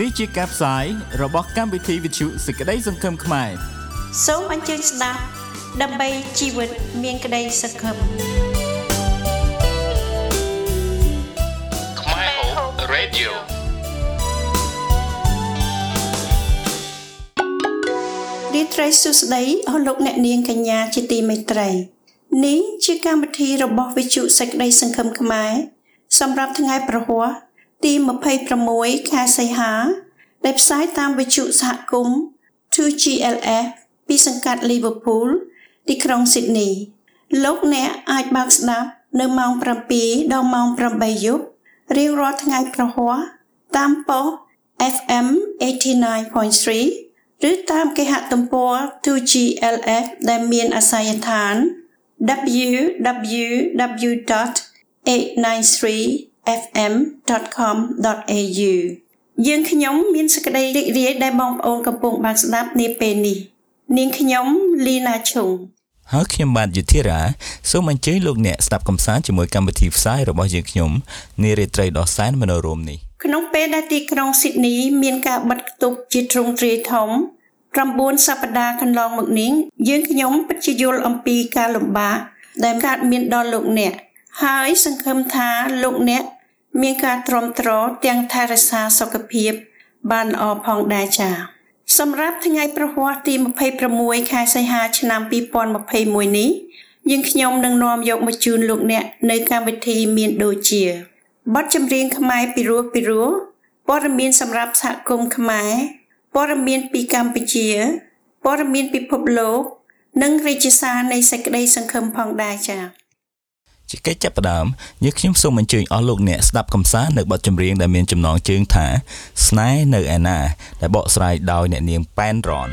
នេះជាការផ្សាយរបស់កម្មវិធីវិទ្យុសេចក្តីសង្ឃឹមខ្មែរសូមអញ្ជើញស្ដាប់ដើម្បីជីវិតមានក្តីសង្ឃឹមខ្មែរ Hope Radio រីត្រីសុស្ដីអស់លោកអ្នកនាងកញ្ញាជាទីមេត្រីនេះជាកម្មវិធីរបស់វិទ្យុសេចក្តីសង្ឃឹមខ្មែរសម្រាប់ថ្ងៃប្រហ័ស ទី26ខែសីហា ដែលផ្សាយតាមវិទ្យុសហគមន៍ 2GLF ពីសង្កាត់ Liverpool ទីក្រុង Sydney លោកអ្នកអាចបើកស្ដាប់នៅម៉ោង7ដល់ម៉ោង8យប់រៀងរាល់ថ្ងៃប្រហ័សតាមប៉ុស FM 89.3ឬតាមគេហទំព័រ 2GLF ដែលមានអាសយដ្ឋាន www.893 fm.com.au យើងខ្ញុំមានសេចក្តីរីករាយដែលបងប្អូនកំពុងបានស្ដាប់នាពេលនេះ នាងខ្ញុំលីណាឈុងហើយខ្ញុំបាទយុធិរាសូមអញ្ជើញលោកអ្នកស្ដាប់កំសាន្តជាមួយកម្មវិធីផ្សាយរបស់យើងខ្ញុំនារាត្រីដ៏សែនមនោរម្យនេះក្នុងពេលដែលទីក្រុងស៊ីដនី មានការបិទគប់ជាទ្រង់ទ្រាយធំ9សប្តាហ៍កន្លងមកនេះយើងខ្ញុំពិតជាយល់អំពីការលំបាកដែលកើតមានដល់លោកអ្នកហើយសង្ឃឹមថាលោកអ្នក មានការទ្រាំទ្រទាំងថែរក្សាសុខភាព បានល្អផងដែរចា៎សម្រាប់ថ្ងៃប្រហ័សទី26ខែសីហាឆ្នាំ2021នេះយើងខ្ញុំនឹងនាំយកមកជូនលោកអ្នកនៅកម្មវិធីមានដូចជាបទចម្រៀងខ្មែរពីរោះពីរោះព័ត៌មានសម្រាប់សហគមន៍ខ្មែរព័ត៌មានពីកម្ពុជាព័ត៌មានពិភពលោក និងរាជសារនៃសេចក្តីសង្ឃឹមផងដែរចា៎ ជាកិច្ចចាប់ផ្ដើមយើងខ្ញុំសូមអញ្ជើញអស់លោកអ្នកស្ដាប់កំសាន្តនៅបទចម្រៀងដែលមានចំណងជើងថាស្នេហ៍នៅឯណាដែលបកស្រាយដោយអ្នកនាងប៉ែនរ៉ន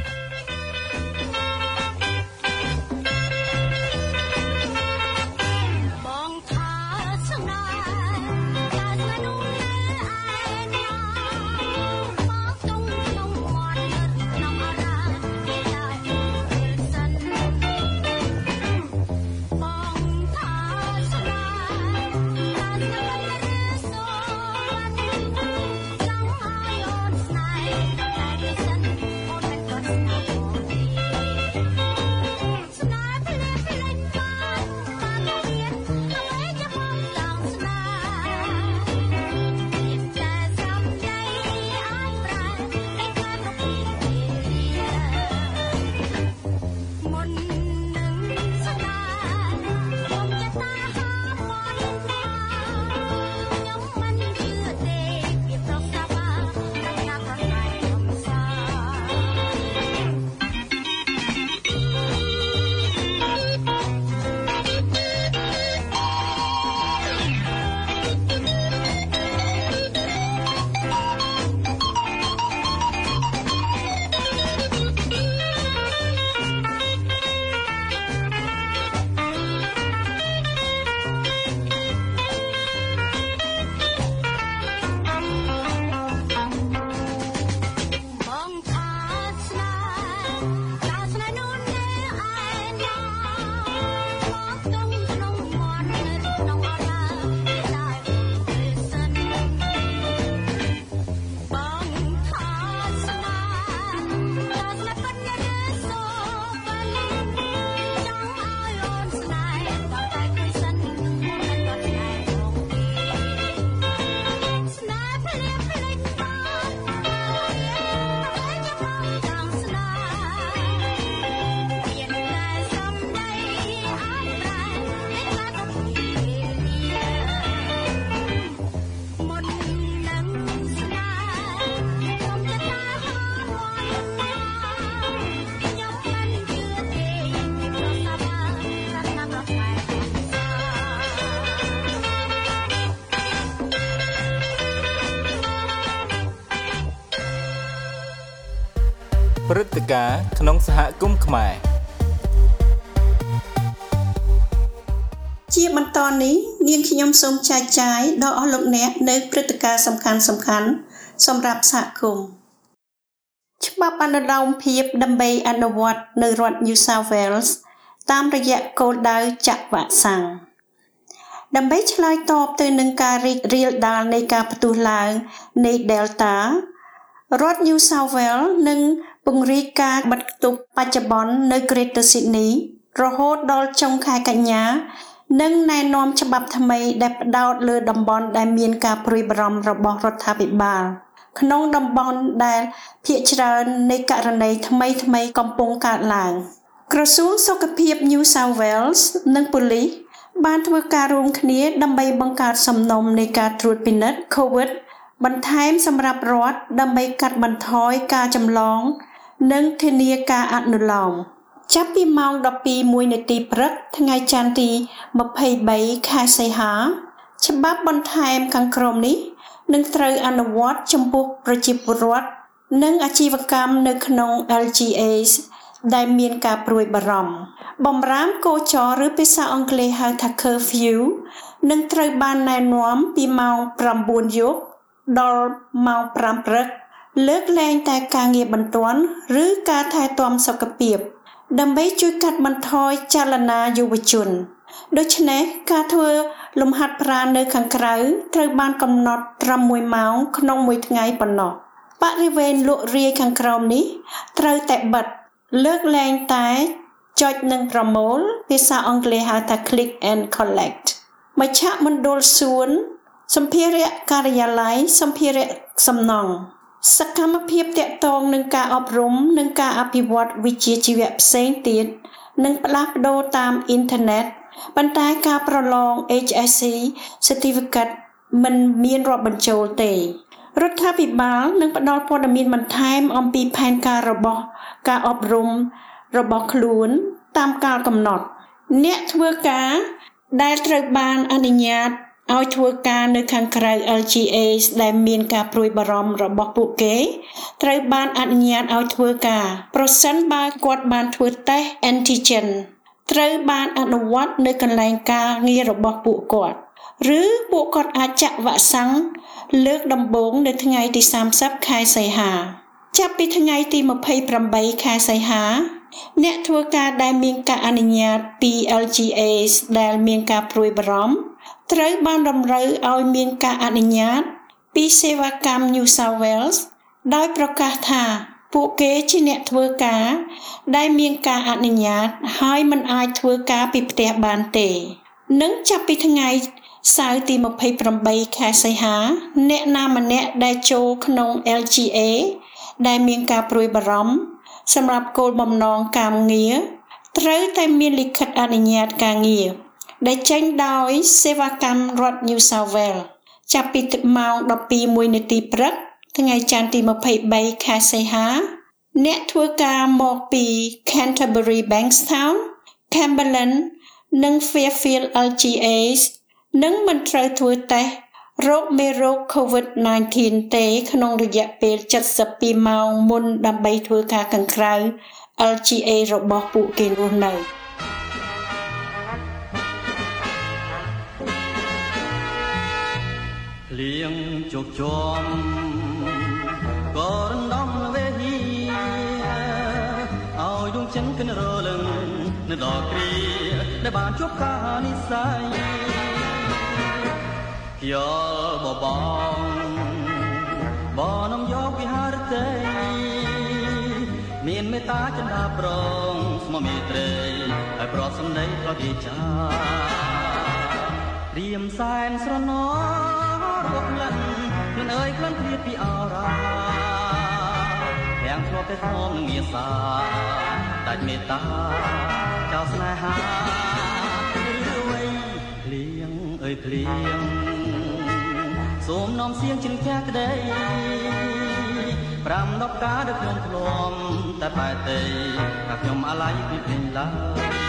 ការណ៍ក្នុងសហគមន៍ខ្មែរជាបន្តនេះនាងខ្ញុំសូមចែកចាយដល់អស់លោកអ្នកនៅព្រឹត្តិការណ៍សំខាន់សំខាន់សម្រាប់សហគមន៍ច្បាប់អនុលោមភាពដើម្បីអនុវត្តនៅរដ្ឋ New South Wales តាមរយៈគោលដៅចាក់វ៉ាក់សាំងដើម្បីឆ្លើយតបទៅនឹងការរីករាលដាលនៃការផ្ទុះឡើងនៃ Delta រដ្ឋ New South Wales នឹង ពង្រីកការបិទគប់បច្ចុប្បន្ននៅ Greater Sydney រហូតដល់ចុងខែកញ្ញានិងណែនាំច្បាប់ថ្មីដែលផ្ដោតលើតំបន់ដែលមានការព្រួយបារម្ភរបស់រដ្ឋាភិបាល ក្នុងតំបន់ដែលភាគច្រើននៃករណីថ្មីថ្មីកំពុងកើតឡើង ក្រសួងសុខភាព New South Wales និងប៉ូលីសបានធ្វើការរួមគ្នាដើម្បីបង្កើតសំណុំនៃការត្រួតពិនិត្យ COVID បន្ថែមសម្រាប់រដ្ឋដើម្បីកាត់បន្ថយការចម្លង និងធានាការអនុលោមចាប់ពីម៉ោង12:01នាទីព្រឹកថ្ងៃច័ន្ទទី23ខែសីហា ច្បាប់បន្ថែមខាងក្រោមនេះនឹងត្រូវអនុវត្តចំពោះប្រជាពលរដ្ឋនិងអាជីវកម្មនៅក្នុង LGAs ដែលមានការព្រួយបារម្ភបំរាមកោចរឬភាសាអង់គ្លេសហៅថា curfew នឹងត្រូវបានណែនាំពីម៉ោង9យប់ដល់ម៉ោង5ព្រឹក លើកលែងតែការងារបន្ទាន់ឬការថែទាំសុខភាព ដើម្បីជួយកាត់បន្ថយចលនាយុវជន ដូច្នេះការធ្វើលំហាត់ប្រាណនៅខាងក្រៅត្រូវបានកំណត់ត្រឹម1ម៉ោងក្នុងមួយថ្ងៃប៉ុណ្ណោះបរិវេណលក់រាយខាងក្រោមនេះត្រូវតែបិទលើកលែងតែចុចនិងប្រមូលភាសាអង់គ្លេសហៅថា click and collect មជ្ឈមណ្ឌលសួនសម្ភារៈការិយាល័យសម្ភារៈសំណង់ សកម្មភាពតាក់ទងនឹងការអប់រំនិងការអភិវឌ្ឍវិជ្ជាជីវៈផ្សេងទៀតនឹងផ្លាស់ប្ដូរតាមអ៊ីនធឺណិតប៉ុន្តែការប្រឡង HSC Certificate មិនមានរាប់បញ្ចូលទេរដ្ឋាភិបាលនឹងផ្ដល់ព័ត៌មានបន្ថែមអំពីផែនការរបស់ការអប់រំរបស់ខ្លួនតាមកាលកំណត់ អ្នកធ្វើការដែលត្រូវបានអនុញ្ញាត ឲ្យធ្វើការនៅខាងក្រៅ LGAs ដែលមានការព្រួយបារម្ភរបស់ពួកគេ ត្រូវបានអនុញ្ញាតឲ្យធ្វើការ ប្រសិនបើគាត់បានធ្វើតេស្ត antigen ត្រូវបានអនុវត្តនៅកន្លែងការងាររបស់ពួកគាត់ឬពួកគាត់អាចចាក់វ៉ាក់សាំងលើកដំបូងនៅថ្ងៃទី30ខែសីហាចាប់ពីថ្ងៃទី28ខែសីហាអ្នកធ្វើការដែលមានការអនុញ្ញាតពី LGAs ដែលមានការព្រួយបារម្ភ ត្រូវបានតម្រូវឲ្យមានការអនុញ្ញាតពីសេវាកម្ម New South Wales ដោយប្រកាសថាពួកគេជាអ្នកធ្វើការ ដែលមានការអនុញ្ញាតហើយមិនអាចធ្វើការពីផ្ទះបានទេនឹងចាប់ពីថ្ងៃសៅរ៍ទី28ខែសីហា អ្នកណាម្នាក់ដែលចូលក្នុង LGA ដែលមានការព្រួយបារម្ភសម្រាប់គោលបំណងការងារត្រូវតែមានលិខិតអនុញ្ញាតការងារ ដែលចេញដោយសេវាកម្មរដ្ឋ New South Wales ចាប់ពីម៉ោង12:01នាទីព្រឹកថ្ងៃច័ន្ទទី23ខែសីហា អ្នកធ្វើការមកពី Canterbury Bankstown, Cumberland និង Fairfield LGAs នឹងមិនត្រូវធ្វើតេស្តរោគមេរោគ COVID-19 ទេក្នុងរយៈពេល72ម៉ោងមុនដើម្បីធ្វើការខាងក្រៅ LGA របស់ពួកគេនោះនៅ ជោគជាំក៏រំដំវេហីឲ្យដួងចិនគិនរលឹងនៅដល់គ្រាដែលបានជួបការនិស័យយោបបងបនំយកវិហារទេមានមេត្តាចិន្តាប្រងស្មមេត្រីឲ្យប្រត់សំដីប្រតិចារៀមសែនស្រណោរកលិនខ្លួន អើយក្លិនព្រាពីអរាទាំងធ្លាប់តែធំនឹងមាសាដាច់មេត្តាចោលស្នេហារឿយភ្លៀងអើយភ្លៀងសូមនាំសៀងជ្រឹងផ្ទះក្តីប្រាំដប់ការដែលខ្ញុំធ្លាប់តែបែកទេថាខ្ញុំអាឡ័យពីពេញឡើយ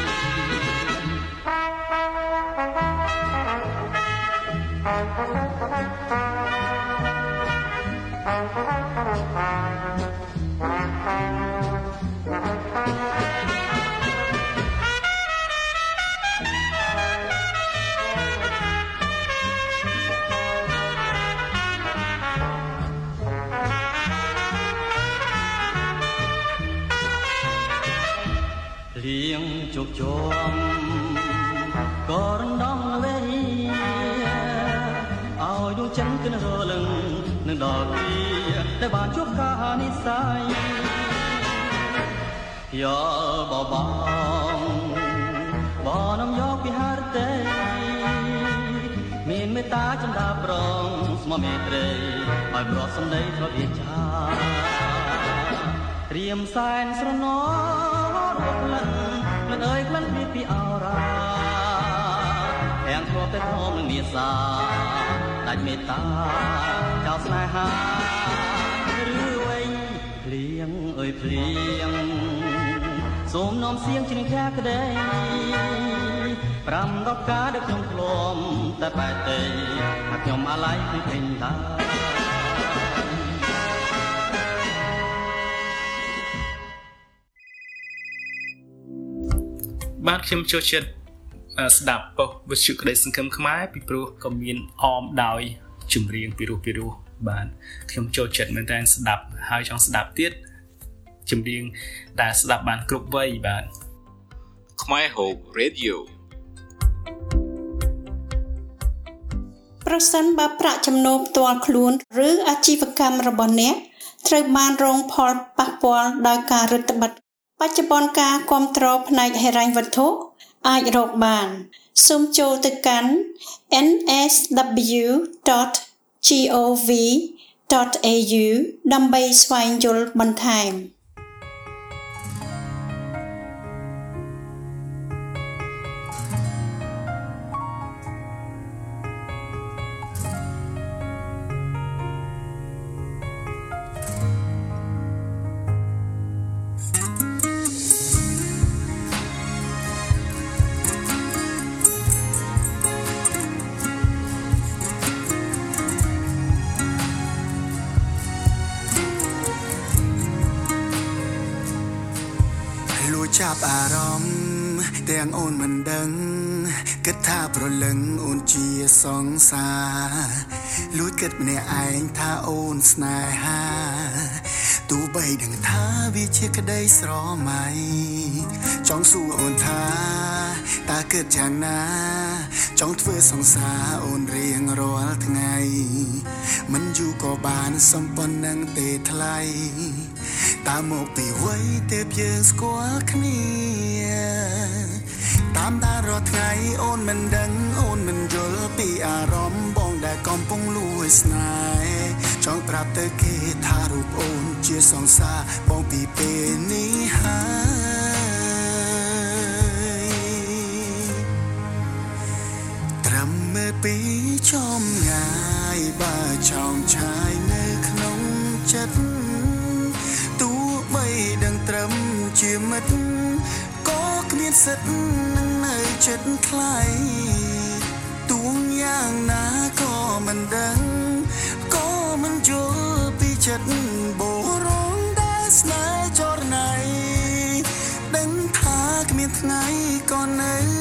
លៀងជោគជុំក៏រំដំវេឲ្យដួងចិនគិនរលឹងនឹងដល់ទីដែលបានជួបការនិស័យយោបបងបងនំយកពីហារទេមានមេត្តាចម្ដាប្រងស្មមេត្រីឲ្យប្រសំដីធ្លាប់វាចាត្រៀមសែនស្រណោរត់លិន លិនអើយក្លិនពីពីអរ៉ាទាំងធ្លាប់តែធំនឹងមាសាដាច់មេត្តាចោលស្នេហាឬវិញភ្លៀងអើយភ្លៀងសូមនាំសៀងជ្រៀងខាក្ដីប្រាំដប់ការដែលខ្ញុំធ្លាប់តែបែកទេថាខ្ញុំអាឡ័យគឺពេញតា បាទខ្ញុំចូលចិត្តស្ដាប់ប៉ុស្តិ៍វិទ្យុក្តីសង្ឃឹមខ្មែរពីព្រោះក៏មានអមដោយចម្រៀងពីរោះពីរោះបាទខ្ញុំចូលចិត្តមែនតើស្ដាប់ហើយចង់ស្ដាប់ទៀតចម្រៀងដែលស្ដាប់បានគ្រប់វ័យបាទខ្មែរ Hope Radio ប្រសិនបើប្រាក់ចំណូលផ្ទាល់ខ្លួន ឬអាជីវកម្មរបស់អ្នកត្រូវបានរងផលប៉ះពាល់ដោយការរឹតបន្តឹង បច្ចុប្បន្នការគ្រប់គ្រងផ្នែកហិរញ្ញវត្ថុអាចរកបានសូមចូលទៅកាន់ nsw.gov.au ដើម្បីស្វែងយល់បន្ថែម។” គិតម្នាក់ឯងថាអូនស្នេហាទោះបីដឹងថាវាជាក្តីស្រមៃចង់សួរអូនថាតើគិតយ៉ាងណាចង់ធ្វើសង្សារអូនរៀងរាល់ថ្ងៃមិនយូរក៏បានសំប៉ុណ្ណឹងទេថ្លៃតាមមកពីវ័យទេពយើងស្គាល់គ្នាតាមដានរាល់ថ្ងៃអូនមិនដឹងអូនមិនយល់ពីអារម្មណ៍បងដែល កំពុងលួចស្នេហ៍ចង់ប្រាប់ទៅគេថារូបអូនជាសង្សារបងពីពេលនេះហើយត្រឹមមើលពីចំងាយបើចောင်းឆាយនៅក្នុងចិត្តទោះបីដឹងត្រឹមជាមិត្តក៏គ្មានសិទ្ធនឹងនៅចិត្តថ្លៃទួងយ៉ាងណាក៏ មិនដឹងក៏មិនយល់ពីចិត្តបរងដែលស្នេហ៍ចរណៃដឹងថាគ្មានថ្ងៃក៏នៅ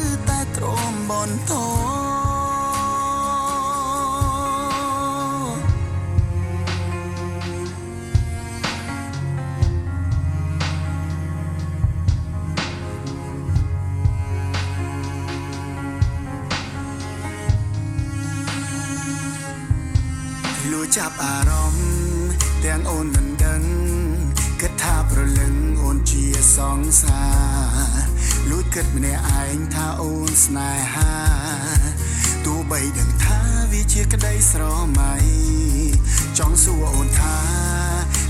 សង្សារលួចគិតម្នាក់ឯងថាអូនស្នេហាទោះបីដឹងថាវាជាក្តីស្រមៃចង់សួរអូនថា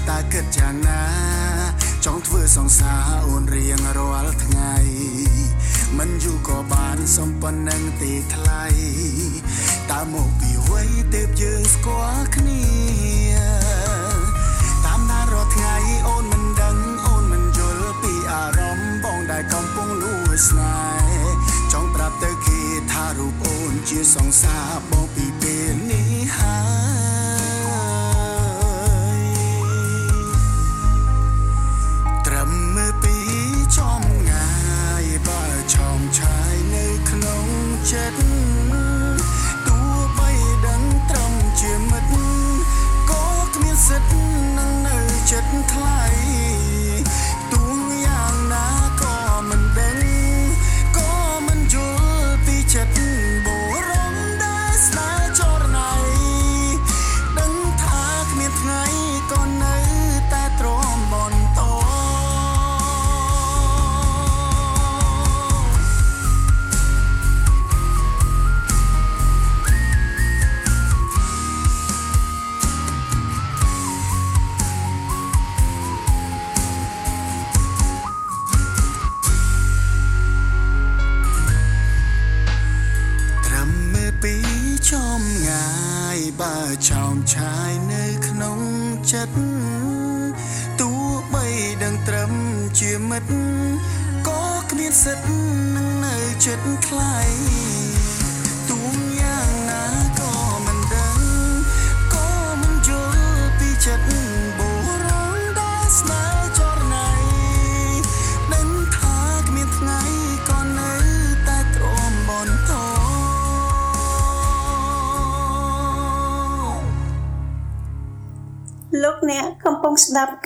តើគិតយ៉ាងណាចង់ធ្វើសង្សារអូនរៀងរាល់ថ្ងៃមិនយូរក៏បានសំប៉ុណ្ណឹងទេថ្លៃតើមកពីវ័យទេពយើងស្គាល់គ្នា កំពុងលួចស្នេហ៍ចង់ប្រាប់ទៅគេថារូបអូនជាសង្សារបងពី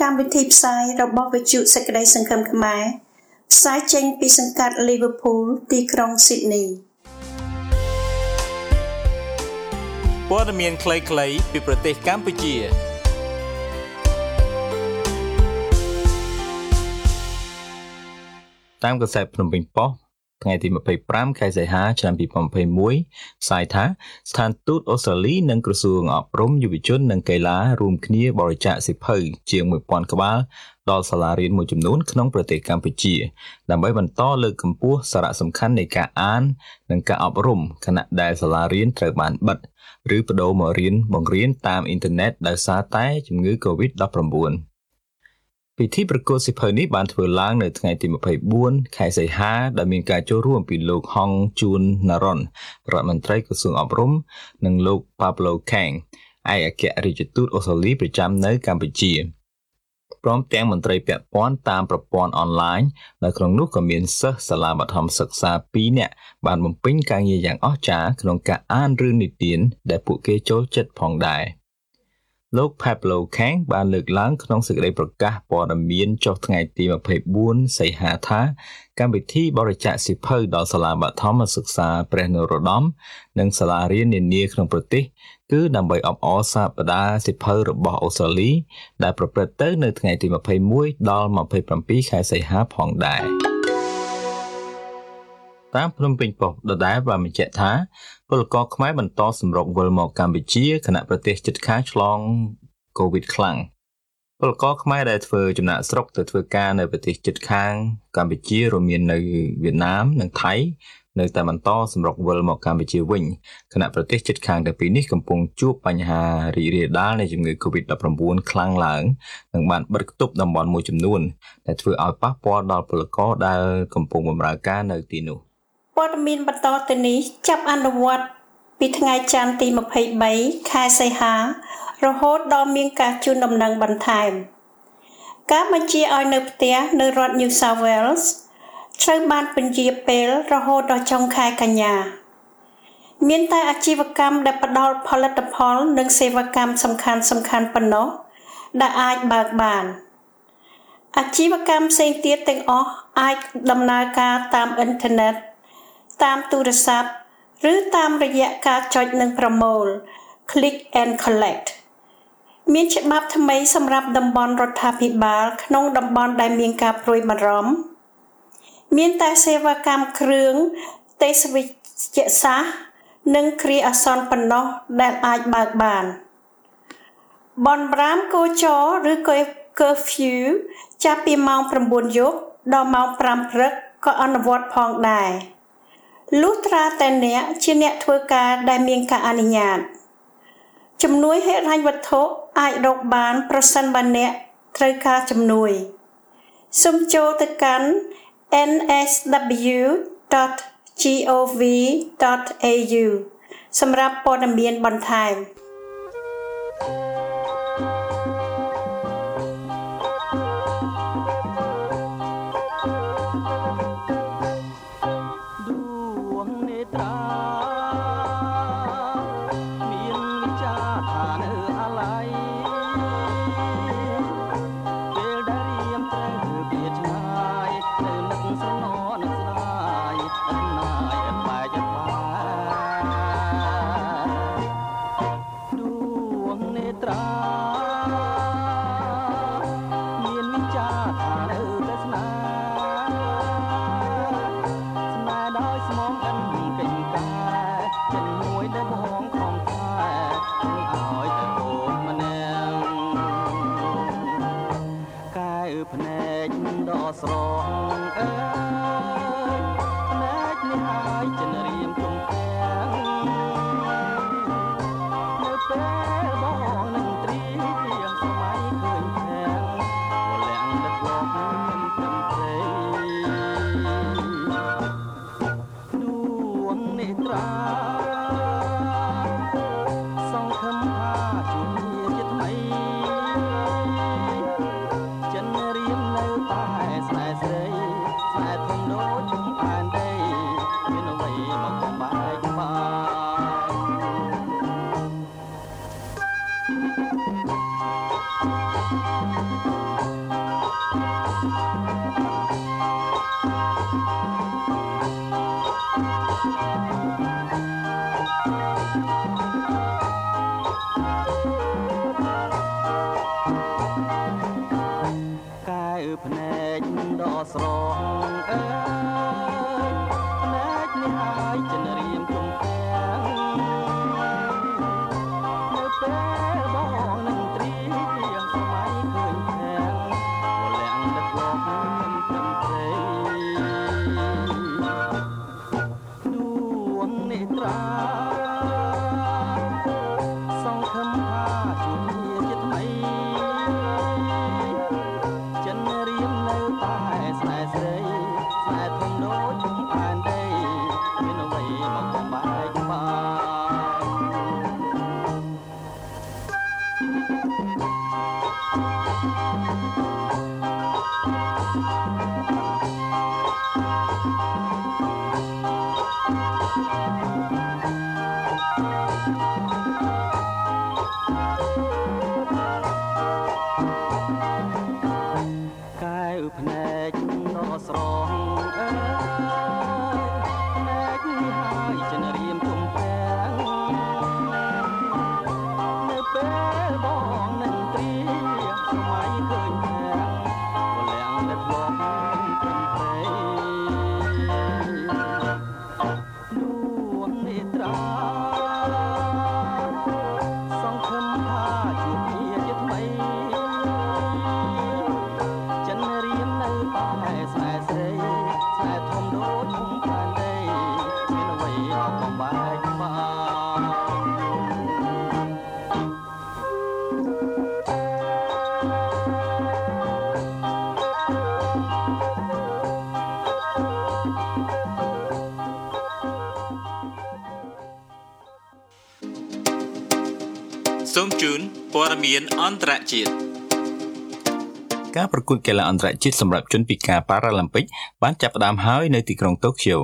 កម្មវិធីផ្សាយរបស់វិទ្យុសេចក្តីសង្ឃឹមខ្មែរផ្សាយចេញពីសង្កាត់ Liverpool ទីក្រុង Sydney ព័ត៌មានខ្លីៗពីប្រទេសកម្ពុជាតាមកសែតភ្នំពេញប៉ុស្តិ៍ ថ្ងៃទី25ខែសីហាឆ្នាំ2021ផ្សាយថាស្ថានទូតអូស្ត្រាលីនិងក្រសួងអប់រំយុវជននិងកីឡារួមគ្នាបរិច្ចាគសិភៅជាង1000ក្បាលដល់សាលារៀនមួយចំនួនក្នុងប្រទេសកម្ពុជា ដើម្បីបន្តលើកកម្ពស់សារៈសំខាន់នៃការអាន និងការអប់រំខណៈដែលសាលារៀនត្រូវបានបិទឬបដូរមករៀនបង្រៀនតាមអ៊ីនធឺណិតដោយសារតែជំងឺ Covid-19 ពិធីប្រកាសសិភៅនេះបានធ្វើឡើងនៅថ្ងៃទី24ខែសីហាដែលមានការចូលរួមពីលោកហងជួនណារុនរដ្ឋមន្ត្រីក្រសួងអប់រំ និងលោក Pablo Kang ឯកអគ្គរដ្ឋទូតអូស្ត្រាលីប្រចាំនៅកម្ពុជាព្រមទាំងមន្ត្រីពាក់ព័ន្ធតាមប្រព័ន្ធអនឡាញនៅក្នុងនោះក៏មានសិស្សសាលាបឋមសិក្សា2នាក់បានបំពេញការងារយ៉ាងអស្ចារ្យក្នុងការអានរឿងនិទានដែលពួកគេចូលចិត្តផងដែរ។ លោក Pablo Kang បានលើកឡើងក្នុងសេចក្តីប្រកាសព័ត៌មានចុះថ្ងៃទី24សីហាថាកម្មវិធីបរិច្ចាគសិភៅដល់សាលាបឋមសិក្សាព្រះនរោត្តមនិងសាលារៀននានាក្នុងប្រទេសគឺដើម្បីអបអរសាបដាសិភៅរបស់អូស្ត្រាលី ដែលប្រព្រឹត្តទៅនៅថ្ងៃទី21ដល់27ខែសីហាផងដែរតាមភ្នំពេញប៉ុស្តិ៍ដដែលបានបញ្ជាក់ថា ពលករខ្មែរបន្តសម្រុកវិលមកកម្ពុជាខណៈប្រទេសជិតខាងឆ្លងកូវីដខ្លាំងពលករខ្មែរដែលធ្វើចំណាក់ស្រុកទៅធ្វើការនៅប្រទេសជិតខាង កម្ពុជារួមមាននៅវៀតណាមនិងថៃនៅតែបន្តសម្រុកវិលមកកម្ពុជាវិញខណៈប្រទេសជិតខាងទាំងពីរនេះកំពុងជួបបញ្ហារីករាលដាលនៃជំងឺ Covid-19 ខ្លាំងឡើងនិងបានបិទគប់តំបន់មួយចំនួនដែលធ្វើឲ្យប៉ះពាល់ដល់ពលករដែលកំពុងបម្រើការនៅទីនោះ ព័ត៌មានបន្តទៅនេះចាប់អនុវត្តពីថ្ងៃច័ន្ទទី23ខែសីហា រហូតដល់មានការជូនដំណឹងបន្ថែម ការបញ្ជាឲ្យនៅផ្ទះនៅរដ្ឋ New South Wales ត្រូវបានពន្យាពេលរហូតដល់ចុងខែកញ្ញា មានតែអាជីវកម្មដែលផ្ដល់ផលិតផល និងសេវាកម្មសំខាន់សំខាន់ប៉ុណ្ណោះដែលអាចបើកបានអាជីវកម្មផ្សេងទៀតទាំងអស់អាចដំណើរការតាមអ៊ីនធឺណិត តាមទូរស័ព្ទឬតាមរយៈការចុចនិងប្រមូល click and collect មានច្បាប់ថ្មីសម្រាប់តំបន់រដ្ឋាភិបាល ក្នុងតំបន់ដែលមានការព្រួយបារម្ភមានតែសេវាកម្មគ្រឿងទេសវិជ្ជសាស្ត្រនិងគ្រាអាសន្នប៉ុណ្ណោះដែលអាចបើកបានបនប្រាំគោចរឬ curfew ចាប់ពីម៉ោង9យប់ដល់ម៉ោង5ព្រឹកក៏អនុវត្តផងដែរ លុះត្រាតែអ្នកជាអ្នកធ្វើការដែលមានការអនុញ្ញាតជំនួយហិរញ្ញវត្ថុអាចរកបានប្រសិនបើអ្នកត្រូវការជំនួយសូមចូលទៅកាន់ nsw.gov.au សម្រាប់ព័ត៌មានបន្ថែម។ មានអន្តរជាតិការប្រកួតកីឡាអន្តរជាតិសម្រាប់ជនពិការប៉ារ៉ាឡ িম্প ិកបានចាប់ផ្ដើមហើយនៅទីក្រុងតូក្យូ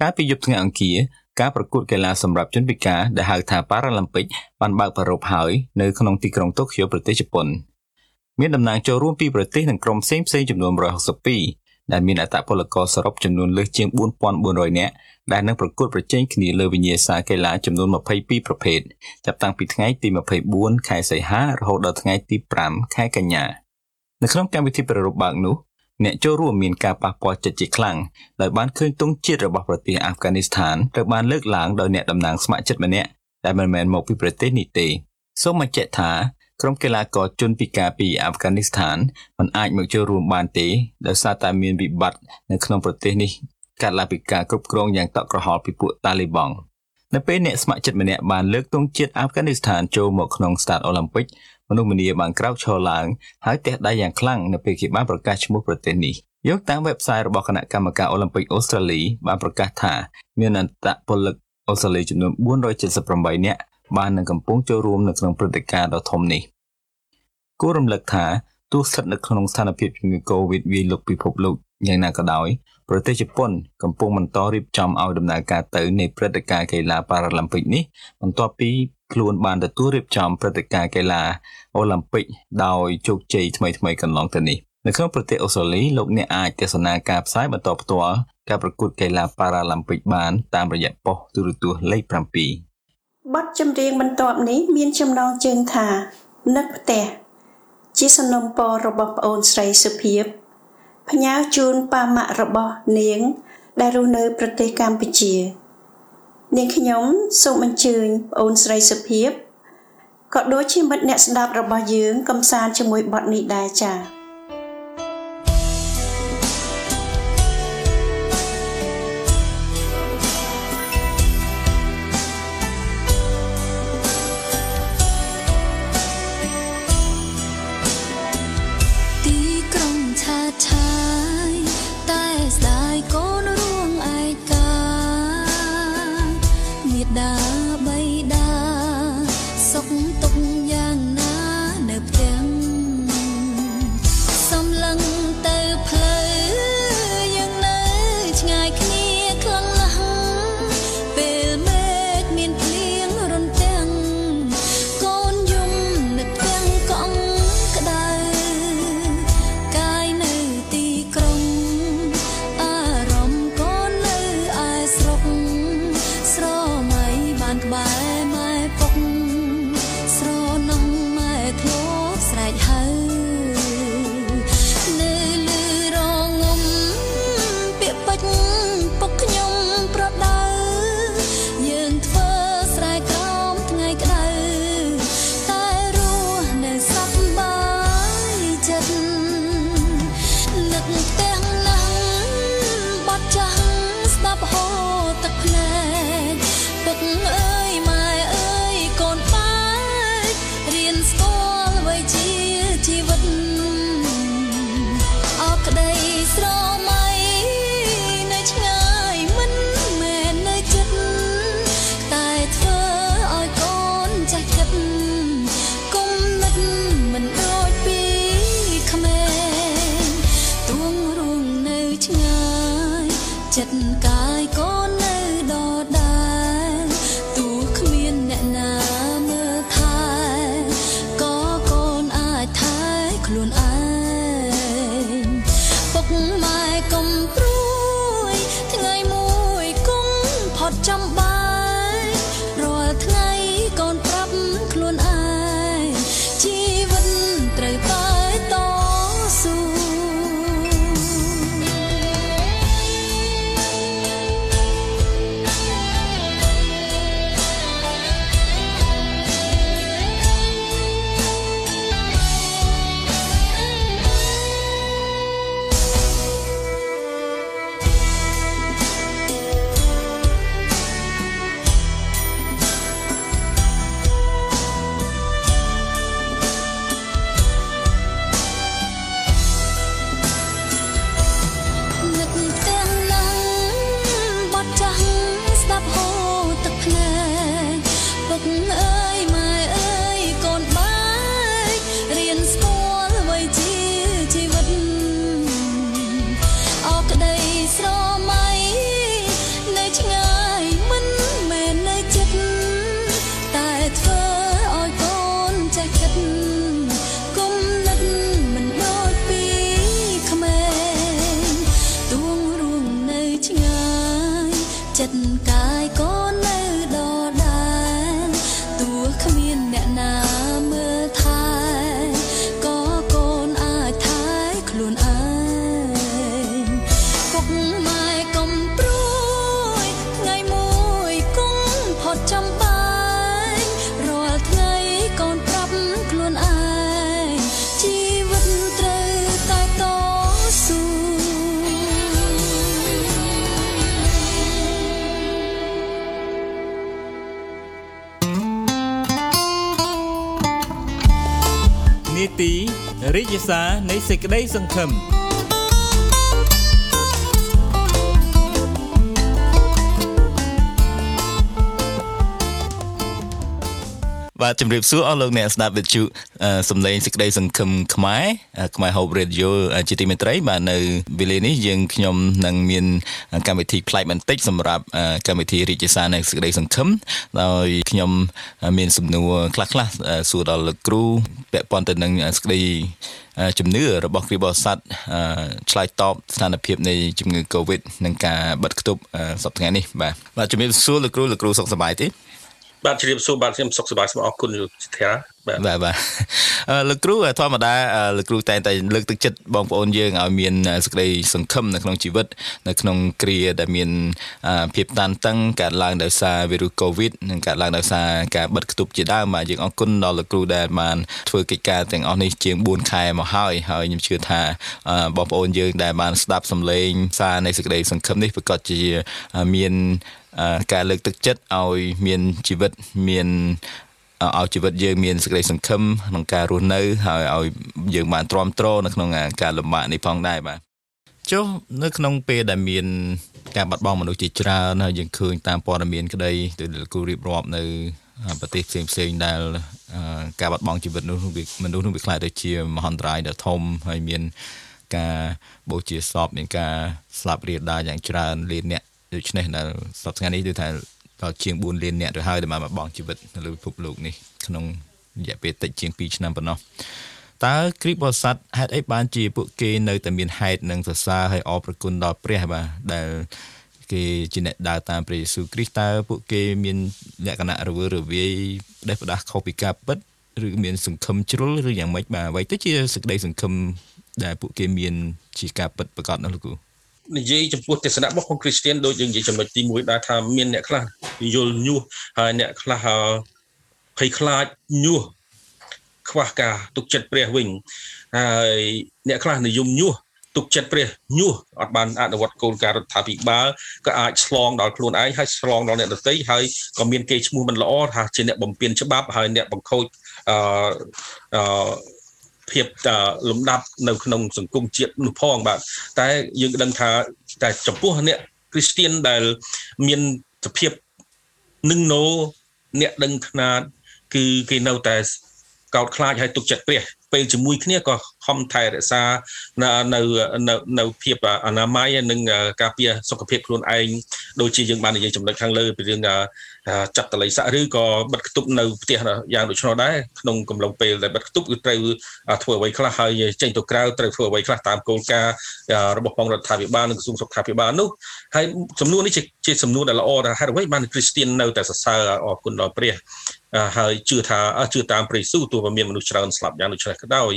កាលពីយប់ថ្ងៃអង្គារការប្រកួតកីឡាសម្រាប់ជនពិការដែលហៅថាប៉ារ៉ាឡ িম্প ិកបានបើកប្រារព្ធហើយនៅក្នុងទីក្រុងតូក្យូប្រទេសជប៉ុនមានតំណាងចូលរួមពីប្រទេសនិងក្រុមផ្សេងៗចំនួន162 ដែលមានអត្តពលករសរុបចំនួនលើសជាង4400នាក់ដែលនឹងប្រកួតប្រជែងគ្នាលើវិញ្ញាសាកីឡាចំនួន22ប្រភេទចាប់តាំងពីថ្ងៃទី24ខែសីហារហូតដល់ថ្ងៃទី5ខែកញ្ញានៅក្នុងកម្មវិធីប្រារព្ធបើកនោះអ្នកចូលរួមមានការប៉ះពាល់ចិត្តជាខ្លាំងដោយបានឃើញទង់ជាតិរបស់ប្រទេសអាហ្វហ្គានីស្ថានត្រូវបានលើកឡើងដោយអ្នកតំណាងស្ម័គ្រចិត្តម្នាក់ដែលមិនមែនមកពីប្រទេសនេះទេសូមបញ្ជាក់ថា ក្រុមកីឡាករជនពិការពីអាហ្វហ្គានីស្ថានមិនអាចមកចូលរួមបានទេដោយសារតែមានវិបត្តិនៅក្នុងប្រទេសនេះកាត់ឡើងពីការគ្រប់គ្រងយ៉ាងតក់ក្រហល់ពីពួកតាលីបង់នៅពេលអ្នកស្ម័គ្រចិត្តម្នាក់បានលើកទង់ជាតិអាហ្វហ្គានីស្ថានចូលមកក្នុងស្តាតអូឡ িম্প ិកមនុស្សម្នាបានក្រោកឈរឡើងហើយទះដៃយ៉ាងខ្លាំងនៅពេលគេបានប្រកាសឈ្មោះប្រទេសនេះយកតាម website របស់គណៈកម្មការអូឡ িম্প ិកអូស្ត្រាលីបានប្រកាសថាមានអន្តពលិកអូស្ត្រាលីចំនួន478នាក់ បាននឹងកំពុងចូលរួមនៅក្នុងព្រឹត្តិការណ៍ដ៏ធំនេះគួររំលឹកថាទោះស្ថិតនៅក្នុងស្ថានភាពជំងឺ Covid វាយលុកពិភពលោកយ៉ាងណាក៏ដោយប្រទេសជប៉ុនកំពុងបន្តរៀបចំឲ្យដំណើរការទៅនៃព្រឹត្តិការណ៍កីឡាប៉ារ៉ាឡឹមពិកនេះបន្ទាប់ពីខ្លួនបានទទួលរៀបចំព្រឹត្តិការណ៍កីឡាអូឡ িম্প ពិកដោយជោគជ័យថ្មីៗកន្លងទៅនេះនៅក្នុងប្រទេសអូស្ត្រាលីលោកអ្នកអាចទស្សនាការផ្សាយបន្តផ្ទាល់ការប្រកួតកីឡាប៉ារ៉ាឡឹមពិកបានតាមរយៈប៉ុស្តិ៍ទូរទស្សន៍លេខ7 បទចម្រៀងបន្ទាប់នេះមានចំណងជើងថានឹកផ្ទះជាសំណុំពររបស់ប្អូនស្រីសុភាពផ្ញើជូនប៉ាម៉ាក់របស់នាង ដែលរស់នៅប្រទេសកម្ពុជា នាងខ្ញុំសូមអញ្ជើញប្អូនស្រីសុភាពក៏ដូចជាមិត្តអ្នកស្ដាប់របស់យើង កំសាន្តជាមួយបទនេះដែរចា៎ អា រិទ្ធិសារនៃសេចក្តីសង្ឃឹម បាទជំរាបសួរអស់លោកអ្នកស្ដាប់វិទ្យុអឺសំឡេងសេចក្តីសង្ឃឹមខ្មែរអឺខ្មែរ Hope Radio អឺជាទីមេត្រីបាទនៅវេលានេះយើងខ្ញុំនឹងមានកម្មវិធីប្លែកបន្តិចសម្រាប់អឺកម្មវិធីរាជសារនៃសេចក្តីសង្ឃឹមដោយខ្ញុំមានសំណួរខ្លះៗអឺសួរដល់លោកគ្រូពាក់ព័ន្ធទៅនឹងសេចក្តីអឺជំនឿរបស់គ្រីស្ទបរិស័ទអឺឆ្លើយតបស្ថានភាពនៃជំងឺ Covid និងការបិទគប់អឺសប្តាហ៍ថ្ងៃនេះបាទបាទជំរាបសួរលោកគ្រូលោកគ្រូសុខសប្បាយទេ បាទជ្រាបសួរបាទខ្ញុំសុខសប្បាយសូមអរគុណលោកសិដ្ឋាបាទបាទបាទអឺលោកគ្រូធម្មតាអឺលោកគ្រូតែងតែលើកទឹកចិត្តបងប្អូនយើងឲ្យមានសេចក្តីសង្ឃឹមនៅក្នុងជីវិតនៅក្នុងគ្រាដែលមានអឺភាពតានតឹងកើតឡើងដោយសារវីរុសកូវីដនិងកើតឡើងដោយសារការបិទគប់ជាដើមបាទយើងអរគុណដល់លោកគ្រូដែលបានធ្វើកិច្ចការទាំងអស់នេះជាង4ខែមកហើយហើយខ្ញុំជឿថាអឺបងប្អូនយើងដែលបានស្ដាប់សំឡេងសារនៃសេចក្តីសង្ឃឹមនេះប្រកាសជាអឺមានអឺ ការលើកទឹកចិត្តឲ្យមានជីវិតមានឲ្យជីវិតយើងមានសេចក្តីសង្ឃឹមក្នុងការរស់នៅ ហើយឲ្យយើងបានទ្រាំទ្រនៅក្នុងការលំបាកនេះផងដែរបាទចុះនៅក្នុងពេលដែលមានការបាត់បង់មនុស្សជាច្រើនហើយយើងឃើញតាមព័ត៌មានក្តីទៅលោកគ្រូរៀបរាប់នៅប្រទេសផ្សេងផ្សេងៗដែលអឺការបាត់បង់ជីវិតនោះវាមនុស្សនោះវាខ្លាចទៅជាមហន្តរាយដ៏ធំហើយមានការបូជាសពមានការស្លាប់រាលដាលយ៉ាងច្រើនលានអ្នក ដូច្នេះដែលសប្តាហ៍ថ្ងៃនេះគឺថាដល់ជាង4លានអ្នកទៅហើយដែលបានបាត់បង់ជីវិតនៅលើពិភពលោកនេះក្នុងរយៈពេលតិចជាង2ឆ្នាំប៉ុណ្ណោះតើគ្រីស្ទបរិស័ទហេតុអីបានជាពួកគេនៅតែមានហេតុនិងសរសើរហើយអរព្រគុណដល់ព្រះបាទដែលគេជាអ្នកដើរតាមព្រះយេស៊ូវគ្រីស្ទតើពួកគេមានលក្ខណៈរវើរវាយផ្ដេសផ្ដាស់ខុសពីការពិតឬមានសង្ឃឹមជ្រុលឬយ៉ាងម៉េចបាទអ្វីទៅជាសេចក្តីសង្ឃឹមដែលពួកគេមានជាការពិតប្រកបនោះលោកគ្រូ និយាយចំពោះទស្សនៈរបស់ផងគ្រីស្ទៀនដូចយើងនិយាយចំណុចទី1ដែរថាមានអ្នកខ្លះយល់ញុះហើយអ្នកខ្លះភ័យខ្លាចញុះខ្វះការទុកចិត្តព្រះវិញហើយអ្នកខ្លះនិយមញុះទុកចិត្តព្រះញុះអត់បានអនុវត្តគោលការណ៍រដ្ឋាភិបាលក៏អាចឆ្លងដល់ខ្លួនឯងហើយឆ្លងដល់អ្នកដទៃហើយក៏មានគេឈ្មោះមិនល្អថាជាអ្នកបំពេញច្បាប់ហើយអ្នកបង្ខូចអឺអឺ ភាពលំដាប់នៅក្នុងសង្គមជាតិនោះផងបាទតែយើងដឹងថាតែចំពោះអ្នកគ្រីស្ទៀនដែលមានសភាពនឹងណូអ្នកដឹងខ្នាតគឺគេនៅតែកោតខ្លាចហើយទុកចិត្តព្រះពេលជាមួយគ្នាក៏ខំថែរក្សានៅនៅនៅភាពអនាម័យនិងការពារសុខភាពខ្លួនឯងដូចជាយើងបាននិយាយចំណុចខាងលើពីរឿងចាត់តល័យស័កឬក៏បិទគប់នៅផ្ទះយ៉ាងដូច្នោះដែរក្នុងកំឡុងពេលដែលបិទគប់គឺត្រូវធ្វើអ្វីខ្លះហើយចេញទៅក្រៅត្រូវធ្វើអ្វីខ្លះតាមគោលការណ៍របស់ផងរដ្ឋាភិបាលនិងក្រសួងសុខាភិបាលនោះហើយសំណួរនេះជាជាសំណួរដែលល្អថាហេតុអ្វីបានគ្រីស្ទៀននៅតែសរសើរអរគុណដល់ព្រះហើយជឿថាជឿតាមព្រះយេស៊ូវទោះបីមានមនុស្សច្រើនស្លាប់យ៉ាងដូចនេះក៏ដោយ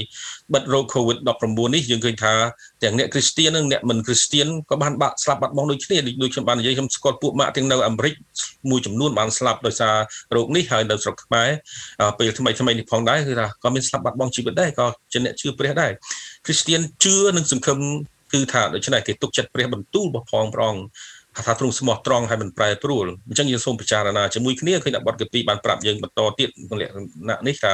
បិទរោគ COVID-19 នេះយើងឃើញថាទាំងអ្នកគ្រីស្ទៀននិងអ្នកមិនគ្រីស្ទៀនក៏បានបាក់ស្លាប់បាត់បង់ដូចគ្នាដូចខ្ញុំបាននិយាយខ្ញុំស្គាល់ពួកម៉ាក់ទាំងនៅអាមេរិកមួយចំនួនបានស្លាប់ដោយសាររោគនេះហើយនៅស្រុកខ្មែរពេលថ្មីថ្មីនេះផងដែរគឺថាក៏មានស្លាប់បាត់បង់ជីវិតដែរក៏ជាអ្នកជឿព្រះដែរគ្រីស្ទៀនជឿនិងសង្ឃឹមគឺថាដូច្នេះគេទុកចិត្តព្រះបន្ទូលរបស់ផងព្រះអង្គថាទ្រង់ស្មោះត្រង់ហើយមិនប្រែប្រួលអញ្ចឹងយើងសូមពិចារណាជាមួយគ្នាឃើញតែបទកពីបានប្រាប់យើងបន្តទៀតក្នុងលក្ខណៈនេះថា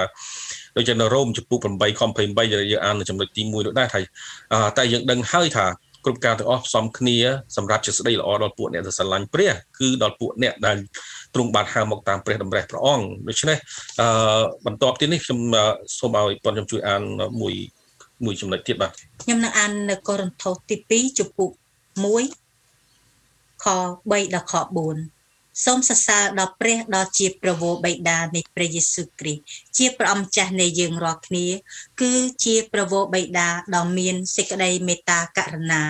ដូចជានៅរ៉ូមចំពុក8ខំ28ដែលយើងអាននៅចំណុចទី1នោះដែរថាតែយើងដឹងហើយថាគ្រប់ការទាំងអស់ផ្សំគ្នាសម្រាប់ជាស្ដីល្អដល់ពួកអ្នកដែលស្រឡាញ់ព្រះគឺដល់ពួកអ្នកដែលទ្រង់បានហៅមកតាមព្រះតម្រេះព្រះអង្គដូច្នេះអឺបន្ទាប់ទៀតនេះខ្ញុំសូមឲ្យប៉ុនខ្ញុំជួយអានមួយមួយចំណុចទៀតបាទខ្ញុំនឹងអាននៅកូរិនថូសទី2ចំពុក1ខ3ដល់ខ4 សូមសរសើរដល់ព្រះដ៏ជាប្រវោបិតានៃព្រះយេស៊ូវគ្រីស្ទជាព្រះអម្ចាស់នៃយើងរាល់គ្នា គឺជាប្រវោបិតាដ៏មានសេចក្តីមេត្តាករុណា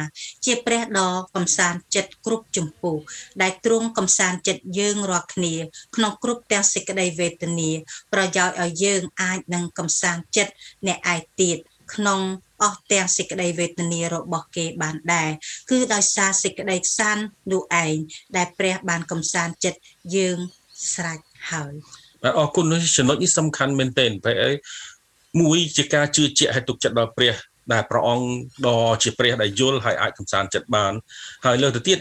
ជាព្រះដ៏កំសាន្តចិត្តគ្រប់ជំពូដែលទ្រង់កំសាន្តចិត្តយើងរាល់គ្នា ក្នុងគ្រប់ទាំងសេចក្តីវេទនា ប្រយោជន៍ឲ្យយើងអាចនឹងកំសាន្តចិត្តអ្នកឯទៀតក្នុង អស់ទាំងសេចក្តីវេទនារបស់គេបានដែរគឺដោយសារសេចក្តីខ្សាននោះឯងដែលព្រះបានកំសាន្តចិត្តយើងស្រេចហើយបាទអរគុណចំណុចនេះសំខាន់មែនទែនព្រះអើយមួយជាការជឿជាក់ឲ្យទុកចិត្តដល់ព្រះដែលព្រះអង្គដ៏ជាព្រះដែលយល់ហើយអាចកំសាន្តចិត្តបានហើយលើទៅទៀត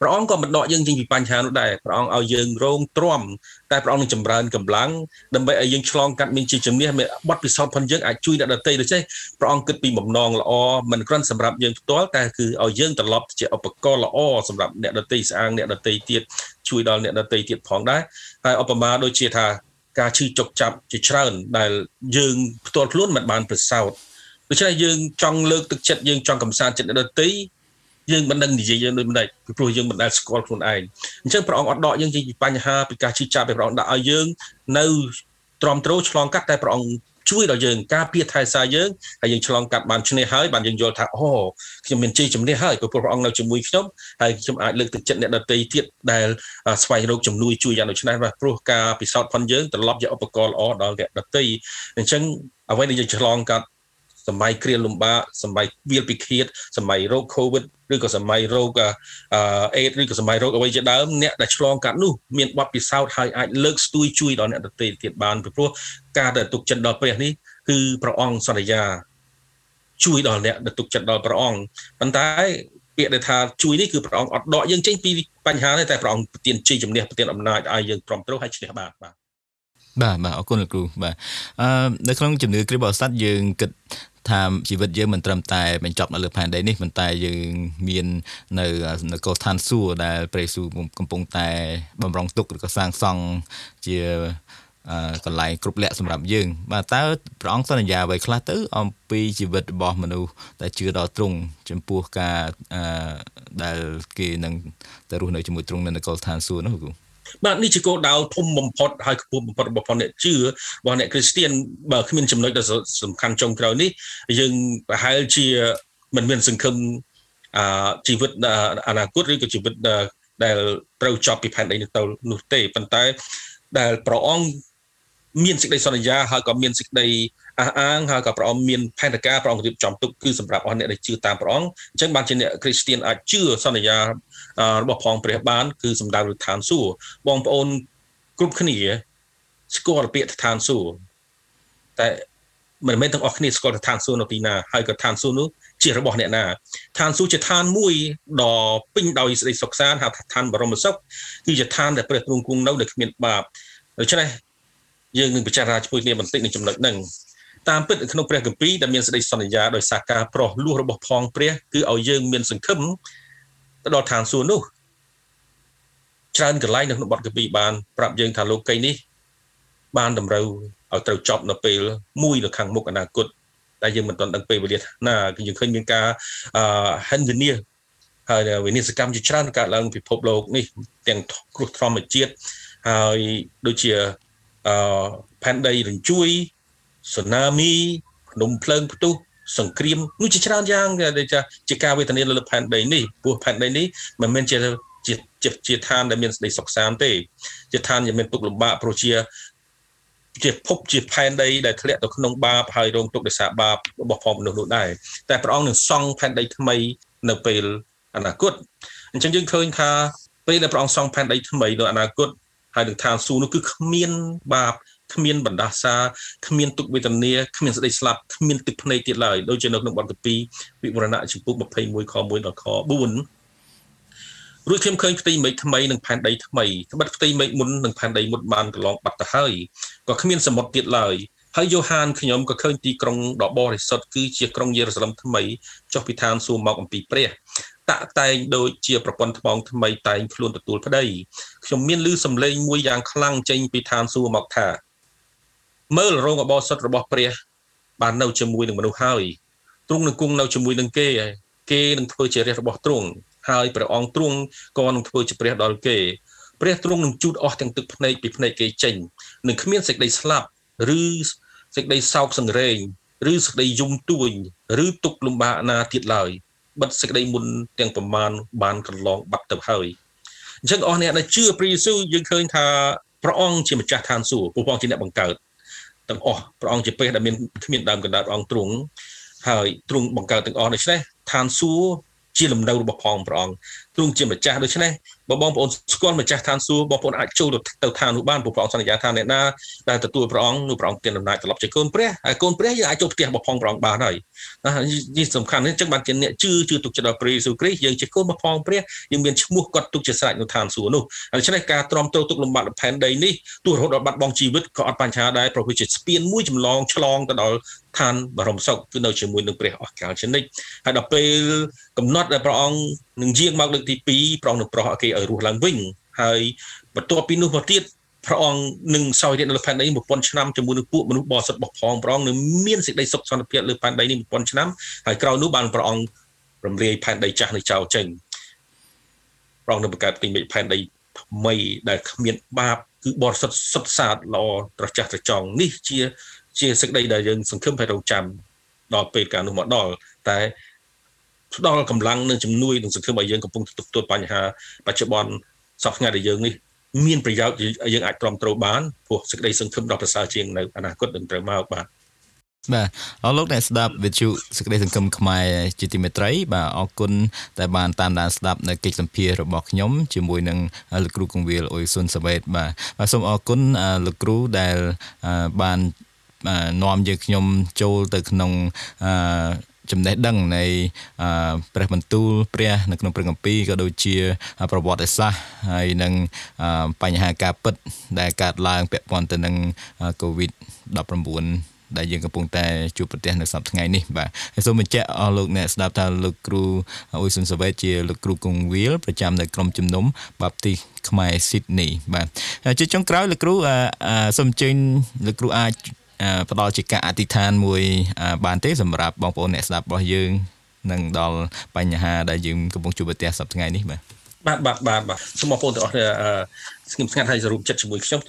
ព្រះអង្គក៏មិនដកយើងចេញពីបញ្ហានោះដែរព្រះអង្គឲ្យយើងរងទ្រាំតែព្រះអង្គនឹងចម្រើនកម្លាំងដើម្បីឲ្យយើងឆ្លងកាត់មានជាជំនះមានបទពិសោធន៍ផងយើងអាចជួយអ្នកដទៃដូច្នេះព្រះអង្គគិតពីបំណងល្អមិនគ្រាន់សម្រាប់យើងផ្ទាល់តែគឺឲ្យយើងត្រឡប់ជាឧបករណ៍ល្អសម្រាប់អ្នកដទៃស្អាងអ្នកដទៃទៀតជួយដល់អ្នកដទៃទៀតផងដែរហើយឧបមាដូចជាថាការឈឺចុកចាប់ជាច្រើនដែលយើងផ្ទាល់ខ្លួនមិនបានប្រសោតដូច្នេះយើងចង់លើកទឹកចិត្តយើងចង់កំសាន្តចិត្តអ្នកដទៃ យើងមិនដឹងនិយាយយើងដូចមិនដែរពីព្រោះយើងមិនដែលស្គាល់ខ្លួនឯងអញ្ចឹងព្រះអង្គអត់ដកយើងចេញពីបញ្ហាពីការឈឺចាប់ពីព្រះអង្គដាក់ឲ្យយើងនៅទ្រាំទ្រឆ្លងកាត់តែព្រះអង្គជួយដល់យើងការពារថែសារយើងហើយយើងឆ្លងកាត់បានឈ្នះហើយបានយើងយល់ថាអូខ្ញុំមានជ័យជំនះហើយព្រោះព្រះអង្គនៅជាមួយខ្ញុំហើយខ្ញុំអាចលើកទឹកចិត្តអ្នកដទៃទៀតដែលស្វែងរកជំនួយជួយយ៉ាងដូចនេះបាទព្រោះការពិសោធន៍ផងយើងត្រឡប់ជាឧបករណ៍ល្អដល់អ្នកដទៃអញ្ចឹងអ្វីដែលយើងឆ្លងកាត់ សម័យគ្រាលំបាកសម័យវាលពិឃាតសម័យរោគ COVID ឬក៏សម័យរោគអេដឬក៏សម័យរោគអ្វីជាដើមអ្នកដែលឆ្លងកាត់នោះមានបទពិសោធន៍ហើយអាចលើកស្ទួយជួយដល់អ្នកដទៃទៀតបានពីព្រោះការដែលទុកចិត្តដល់ព្រះនេះគឺព្រះអង្គសន្យាជួយដល់អ្នកដែលទុកចិត្តដល់ព្រះអង្គប៉ុន្តែពាក្យដែលថាជួយនេះគឺព្រះអង្គអត់ដកយើងចេញពីបញ្ហាទេតែព្រះអង្គប្រទានជ័យជំនះប្រទានអំណាចឲ្យយើងទ្រាំទ្រហើយឈ្នះបានបាទបាទបាទអរគុណលោកគ្រូបាទអឺនៅក្នុងជំនឿគ្រីស្ទបរិស័ទយើងគិត ថាជីវិតយើងមិនត្រឹមតែបញ្ចប់នៅលើផែនដីនេះប៉ុន្តែយើងមាននៅនគរឋានសួគ៌ដែលព្រះយេស៊ូវកំពុងតែបំរុងទុកឬក៏សាងសង់ជាកន្លែងគ្រប់លក្ខសម្រាប់យើង បាទតើព្រះអង្គសន្យាអ្វីខ្លះទៅ អំពីជីវិតរបស់មនុស្សដែលជឿដល់ទ្រង់ចំពោះការដែលគេនឹងទៅរស់នៅជាមួយទ្រង់នៅនគរឋានសួគ៌នោះគ្រូ បាទនេះជាគោលដៅធំបំផុតហើយខ្ពស់បំផុតរបស់អ្នកជឿរបស់អ្នកគ្រីស្ទៀនបើគ្មានចំណុចដ៏សំខាន់ចុងក្រោយនេះយើងប្រហែលជាមិនមានសង្ឃឹមអាជីវិតអនាគតឬក៏ជីវិតដែលត្រូវចប់ពីផែនដីនេះទៅនោះទេប៉ុន្តែដែលព្រះអង្គមានសេចក្តីសន្យាហើយក៏មានសេចក្តីអះអាងហើយក៏ព្រះអង្គមានផែនការព្រះអង្គរៀបចំទុកគឺសម្រាប់អស់អ្នកដែលជឿតាមព្រះអង្គអញ្ចឹងបានជាអ្នកគ្រីស្ទៀនអាចជឿសន្យា របស់ផងព្រះបានគឺសម្ដៅលើឋានសួគ៌បងប្អូនគ្រប់គ្នាស្គាល់ពាក្យឋានសួគ៌តែមិនមែនទាំងអស់គ្នាស្គាល់ឋានសួគ៌នៅទីណាហើយក៏ឋានសួគ៌នោះជារបស់អ្នកណាឋានសួគ៌ជាឋានមួយដ៏ពេញដោយសេចក្តីសុខសាន្តហៅថាឋានបរមសុខគឺជាឋានដែលព្រះទ្រង់គង់នៅដែលគ្មានបាបដូច្នេះយើងនឹងពិចារណាជាមួយគ្នាបន្តិចនឹងចំណុចហ្នឹងតាមពិតក្នុងព្រះគម្ពីរដែលមានសេចក្តីសន្យាដោយសារការប្រោះលួសរបស់ផងព្រះគឺឲ្យយើងមានសង្ឃឹម ទៅដល់ឋានសួគ៌នោះច្រើនកន្លែងនៅក្នុងបទគម្ពីរបានប្រាប់យើងថាលោកីនេះ បានតម្រូវឲ្យត្រូវចប់នៅពេលមួយនៅខាងមុខអនាគតតែយើងមិនទាន់ដឹងពេលវេលាណាគឺយើងឃើញមានការអឺហិនវិនិច្ឆ័យហើយវិនិច្ឆ័យកម្មជាច្រើនកើតឡើងពិភពលោកនេះទាំងគ្រោះធម្មជាតិហើយដូចជាអឺផែនដីរញ្ជួយស៊ូណាមីភ្នំភ្លើងផ្ទុះ សង្គ្រាមនោះជាច្រើនយ៉ាងដែលជាការវេទនាលើផែនដីនេះពោះផែនដីនេះមិនមែនជាជាជាជាឋានដែលមានសេចក្តីសុខសាន្តទេជាឋានដែលមានទុកលំបាកព្រោះជាជាភពជាផែនដីដែលធ្លាក់ទៅក្នុងបាបហើយរងទុក្ខដោយសារបាបរបស់ផងមនុស្សនោះដែរតែព្រះអង្គនឹងសង់ផែនដីថ្មីនៅពេលអនាគតអញ្ចឹងយើងឃើញថាពេលដែលព្រះអង្គសង់ផែនដីថ្មីនៅអនាគតហើយនឹងឋានសួគ៌នោះគឺគ្មានបាប គ្មានបណ្ដាសាគ្មានទុក្ខវេទនាគ្មានសេចក្តីស្លាប់គ្មានទឹកភ្នែកទៀតឡើយដូចជានៅក្នុងបទទី2វិវរណៈចំពុក21ខ1ដល់ខ4រួចខ្ញុំឃើញផ្ទៃមេឃថ្មីនិងផែនដីថ្មីត្បិតផ្ទៃមេឃមុននិងផែនដីមុនបានកន្លងបាត់ទៅហើយក៏គ្មានសមុទ្រទៀតឡើយហើយយ៉ូហានខ្ញុំក៏ឃើញទីក្រុងដ៏បរិសុទ្ធគឺជាក្រុងយេរូសាឡឹមថ្មីចុះពីឋានសួគ៌មកអំពីព្រះតាក់តែងដូចជាប្រព័ន្ធថ្មងថ្មីតែងខ្លួនទទួលប្តីខ្ញុំមានឮសំឡេងមួយយ៉ាងខ្លាំងចេញពីឋានសួគ៌មកថា មើលរោងអបោសុតរបស់ព្រះបាននៅជាមួយនឹងមនុស្សហើយទ្រង់នឹងគង់នៅជាមួយនឹងគេគេនឹងធ្វើជារាជរបស់ទ្រង់ហើយព្រះអង្គទ្រង់ក៏នឹងធ្វើជាព្រះដល់គេព្រះទ្រង់នឹងជូតអស់ទាំងទឹកភ្នែកពីភ្នែកគេចេញនឹងគ្មានសេចក្តីស្លាប់ឬសេចក្តីសោកសង្រេងឬសេចក្តីយំទួញឬទុកលំបាកណាទៀតឡើយបិទសេចក្តីមុនទាំងប្រមាណបានកន្លងបាត់ទៅហើយអញ្ចឹងអស់អ្នកដែលជឿព្រះយេស៊ូវយើងឃើញថាព្រះអង្គជាម្ចាស់ឋានសួគ៌ព្រះអង្គជាអ្នកបង្កើត ទាំងអស់ព្រះអង្គជាព្រះដែលមានគ្មានដើមកណ្ដាលព្រះអង្គទ្រង់ហើយទ្រង់បង្កើតទាំងអស់ដូច្នេះឋានសួគ៌ជាលំនៅរបស់ផងព្រះអង្គ ទ្រង់ជាម្ចាស់ដូច្នេះបើបងប្អូនស្គាល់ម្ចាស់ឋានសួគ៌បងប្អូនអាចចូលទៅឋាននោះបានព្រោះព្រះអង្គសន្យាថាអ្នកណាដែលទទួលព្រះអង្គនោះព្រះអង្គទានអំណាចត្រឡប់ជាកូនព្រះហើយកូនព្រះយើងអាចចូលផ្ទះរបស់ផងព្រះអង្គបានហើយនេះសំខាន់នេះចឹងបានជាអ្នកជឿជឿទុកចិត្តដល់ព្រះយេស៊ូវគ្រីស្ទយើងជាកូនរបស់ផងព្រះយើងមានឈ្មោះគាត់ទុកជាស្រេចនៅឋានសួគ៌នោះដូច្នេះការទ្រាំទ្រទុកលំបាកផែនដីនេះទោះរហូតដល់បាត់បង់ជីវិតក៏អត់បញ្ហាដែរព្រោះវាជាស្ពានមួយចម្លងឆ្លងទៅដល់ឋានបរមសុខគឺនៅជាមួយនឹងព្រះអស់កលជានិច្ចហើយដល់ពេលកំណត់ដែលព្រះអង្គ នឹងយាងមកលើកទី2ព្រះអង្គនឹងប្រោះឲ្យគេឲ្យរស់ឡើងវិញហើយបន្ទាប់ពីនោះមកទៀតព្រះអង្គនឹងសោយរាជនៅលើផែនដី1000ឆ្នាំជាមួយនឹងពួកមនុស្សបរិសុទ្ធរបស់ផងព្រះអង្គនឹងមានសេចក្តីសុខសន្តិភាពលើផែនដីនេះ1000ឆ្នាំហើយក្រោយនោះបានព្រះអង្គរំលាយផែនដីចាស់នេះចោលចេញព្រះអង្គនឹងបង្កើតទីមេឃផែនដីថ្មីដែលគ្មានបាបគឺបរិសុទ្ធសុទ្ធសាធល្អត្រចះត្រចង់នេះជា ជាសេចក្តីដែលយើងសង្ឃឹមឲ្យរងចាំដល់ពេលកាលនោះមកដល់តែ ផ្ដល់កម្លាំងនិងជំនួយនិងសង្ឃឹមឲ្យយើងកំពុងទទួលបញ្ហាបច្ចុប្បន្នសពថ្ងៃដែលយើងនេះមានប្រយោជន៍យើងអាចទ្រាំទ្របានព្រោះសេចក្តីសង្ឃឹមដ៏ប្រសើរជាងនៅអនាគតនឹងត្រូវមកបាទបាទអរលោកអ្នកស្ដាប់វិទ្យុសេចក្តីសង្គមខ្មែរជាទីមេត្រី បាទអរគុណដែលបានតាមដានស្ដាប់នៅកិច្ចសម្ភាររបស់ខ្ញុំជាមួយនឹងលោកគ្រូកងវិលអ៊ុយស៊ុនសាវេតបាទបាទសូមអរគុណលោកគ្រូដែលបាននាំយើងខ្ញុំចូលទៅក្នុងអឺ ចំណេះដឹងនៃព្រះបន្ទូលព្រះនៅក្នុងព្រះគម្ពីរក៏ដូចជាប្រវត្តិសាស្ត្រហើយនិងបញ្ហាការពិត ដែលកើតឡើងពាក់ព័ន្ធទៅនឹង COVID-19 ដែលយើងកំពុងតែជួបប្រទះនៅសប្តាហ៍ថ្ងៃនេះបាទហើយសូមបញ្ជាក់អស់លោកអ្នកស្ដាប់ថាលោកគ្រូអ៊ុយសុនសាវេតជាលោកគ្រូគង្វាលប្រចាំនៅក្រុមជំនុំបាប់ទីខ្មែរស៊ីដនីបាទជាចុងក្រោយលោកគ្រូសូមអញ្ជើញលោកគ្រូអាច ផ្ដល់ជាការអធិដ្ឋានមួយ បានទេសម្រាប់បងប្អូនអ្នកស្ដាប់របស់យើងនឹងដល់បញ្ហាដែលយើងកំពុងជួបប្រទះសប្តាហ៍ថ្ងៃនេះបាទបាទបាទបាទបាទសូមបងប្អូនទាំងអស់ស្ងៀមស្ងាត់ហើយសរុបចិត្តជាមួយខ្ញុំ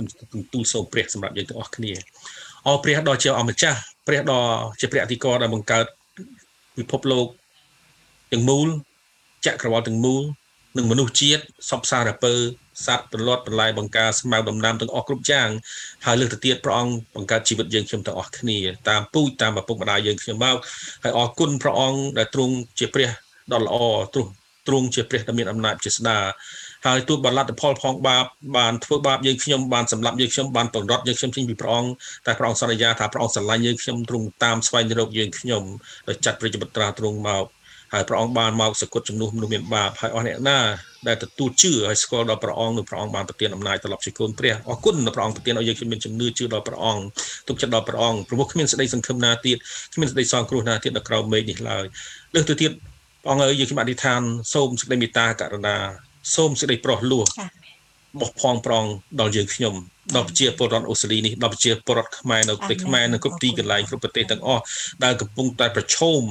ទូលសូមព្រះសម្រាប់យើងទាំងអស់គ្នាអរព្រះដ៏ជាអម្ចាស់ព្រះដ៏ជាព្រះអធិការដែលបង្កើតពិភពលោកទាំងមូលចក្រវាឡទាំងមូល និងមនុស្សជាតិសពសារពើសត្វប្រលត់បន្លែបង្ការស្មៅដំណាំទាំងអស់គ្រប់យ៉ាងហើយលើកទៅទៀតព្រះអង្គបង្កើតជីវិតយើងខ្ញុំទាំងអស់គ្នាតាមពូជតាមឪពុកម្ដាយយើងខ្ញុំមកហើយអរគុណព្រះអង្គដែលទ្រង់ជាព្រះដ៏ល្អទ្រង់ទ្រង់ជាព្រះដែលមានអំណាចជាស្ដាហើយទោះបលទ្ធផលផងបាបបានធ្វើបាបយើងខ្ញុំបានសម្លាប់យើងខ្ញុំបានបង្រត់យើងខ្ញុំចេញពីព្រះអង្គតែព្រះអង្គសន្យាថាព្រះអង្គស្រឡាញ់យើងខ្ញុំទ្រង់តាមស្វែងរកយើងខ្ញុំដោយចាត់ព្រះជាបុត្រាទ្រង់មក ហើយព្រះអង្គបានមកសគត់ជំនួសមនុស្សមានបាបហើយអស់អ្នកណាដែលទទួលជឿហើយស្គាល់ដល់ព្រះអង្គនិងព្រះអង្គបានប្រទានអំណាចត្រឡប់ជាកូនព្រះអរគុណដល់ព្រះអង្គប្រទានឲ្យយើងខ្ញុំមានជំនឿជឿដល់ព្រះអង្គទុកចិត្តដល់ព្រះអង្គព្រោះគ្មានសេចក្តីសង្ឃឹមណាទៀតគ្មានសេចក្តីសង្គ្រោះណាទៀតដល់ក្រោមមេឃនេះឡើយលើសទៅទៀតព្រះអង្គអើយយើងខ្ញុំអធិដ្ឋានសូមសេចក្តីមេត្តាករុណាសូមសេចក្តីប្រោះលោះបោះផងប្រងដល់យើងខ្ញុំដល់ប្រជាពលរដ្ឋអូស្ត្រាលីនេះដល់ប្រជាពលរដ្ឋខ្មែរនៅប្រទេសខ្មែរនៅគ្រប់ទីកន្លែងគ្រប់ប្រទេសទាំងអស់ដែលកំពុងតែប្រឈម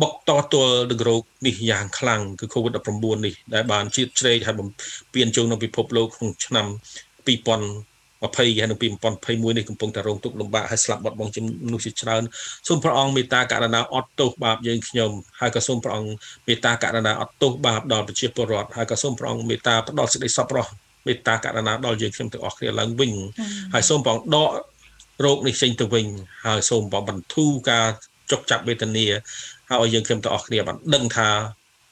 បុកតទល់នឹងរោគនេះយ៉ាងខ្លាំងគឺ COVID-19 នេះដែលបានជាតិជ្រែកហើយបំពេញចូលក្នុងពិភពលោកក្នុងឆ្នាំ2020ហើយនៅ2021នេះកំពុងតែរងទុក្ខលំបាកហើយស្លាប់បាត់បង់ជាមនុស្សជាច្រើនសូមព្រះអង្គមេត្តាករុណាអត់ទោសបាបយើងខ្ញុំហើយក៏សូមព្រះអង្គមេត្តាករុណាអត់ទោសបាបដល់ប្រជាពលរដ្ឋហើយក៏សូមព្រះអង្គមេត្តាផ្ដល់សេចក្តីសប្បុរសមេត្តាករុណាដល់យើងខ្ញុំទាំងអស់គ្នាឡើងវិញហើយសូមព្រះអង្គដករោគនេះចេញទៅវិញហើយសូមព្រះបន្ធូរការចុកចាប់វេទនា ហើយយើងខ្ញុំទាំងអស់គ្នាបានដឹងថា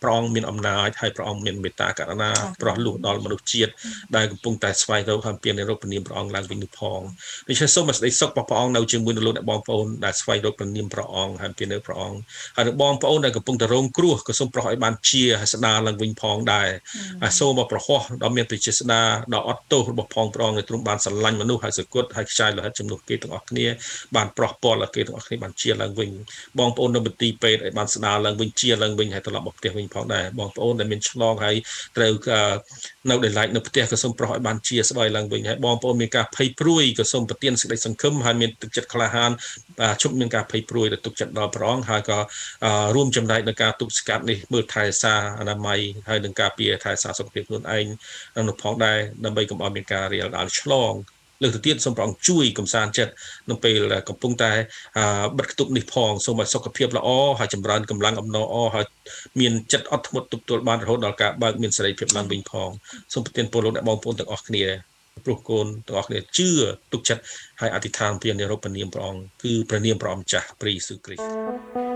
ព្រះអង្គមានអំណាចហើយព្រះអង្គមានមេត្តាករុណាប្រោះលុះដល់មនុស្សជាតិដែលកំពុងតែស្វែងរកហើយពៀនរកព្រះនាមព្រះអង្គឡើងវិញនោះផងដូច្នេះសូមសេចក្តីសុខរបស់ព្រះអង្គនៅជាមួយនឹងលោកអ្នកបងប្អូនដែលស្វែងរកព្រះនាមព្រះអង្គហើយពៀននៅព្រះអង្គហើយនឹងបងប្អូនដែលកំពុងតែរងគ្រោះក៏សូមប្រោះឲ្យបានជាហើយស្ដារឡើងវិញផងដែរហើយសូមមកប្រហោះដល់មានប្រជាស្ដារដល់អត់ទោសរបស់ផងព្រះអង្គដែលទ្រង់បានស្រឡាញ់មនុស្សហើយសគត់ហើយខ្ចាយលោហិតជំនួសគេទាំងអស់គ្នាបានប្រោះពលឲ្យគេទាំងអស់គ្នាបានជាឡើងវិញបងប្អូននៅមន្ទីរពេទ្យឲ្យបានស្ដារឡើងវិញជាឡើងវិញហើយត្រឡប់មកផ្ទះវិញផងដែរបងប្អូនដែលមានឆ្លងហើយត្រូវនៅដែលឡែកនៅផ្ទះក៏សូមប្រោះឲ្យបានជាស្បើយឡើងវិញហើយបងប្អូនមានការភ័យព្រួយក៏សូមប្រទានសេចក្តីសង្ឃឹមហើយមានទឹកចិត្តក្លាហានជប់មានការភ័យព្រួយដែលទុកចិត្តដល់ព្រះអង្គហើយក៏រួមចំណែកនៅការទប់ស្កាត់នេះមើលថែសារអនាម័យហើយនឹងការពារថែសារសុខភាពខ្លួនឯងនៅផងដែរដើម្បីកុំឲ្យមានការរាលដាលឆ្លង លើកទៅទៀតសូមព្រះអង្គជួយកំសាន្តចិត្តនៅពេលកំពុងតែបិទគប់នេះផងសូមឲ្យសុខភាពល្អហើយចម្រើនកម្លាំងអំណរអហើយមានចិត្តអត់ធ្មត់ទប់ទល់បានរហូតដល់ការបើកមានសេរីភាពឡើងវិញផងសូមប្រទានពរលោកអ្នកបងប្អូនទាំងអស់គ្នាព្រោះកូនទាំងអស់គ្នាជឿទុកចិត្តហើយអធិដ្ឋានពីនិរោបនាមព្រះអង្គគឺព្រះនាមព្រះអង្គចាស់ព្រះយេស៊ូវគ្រីស្ទ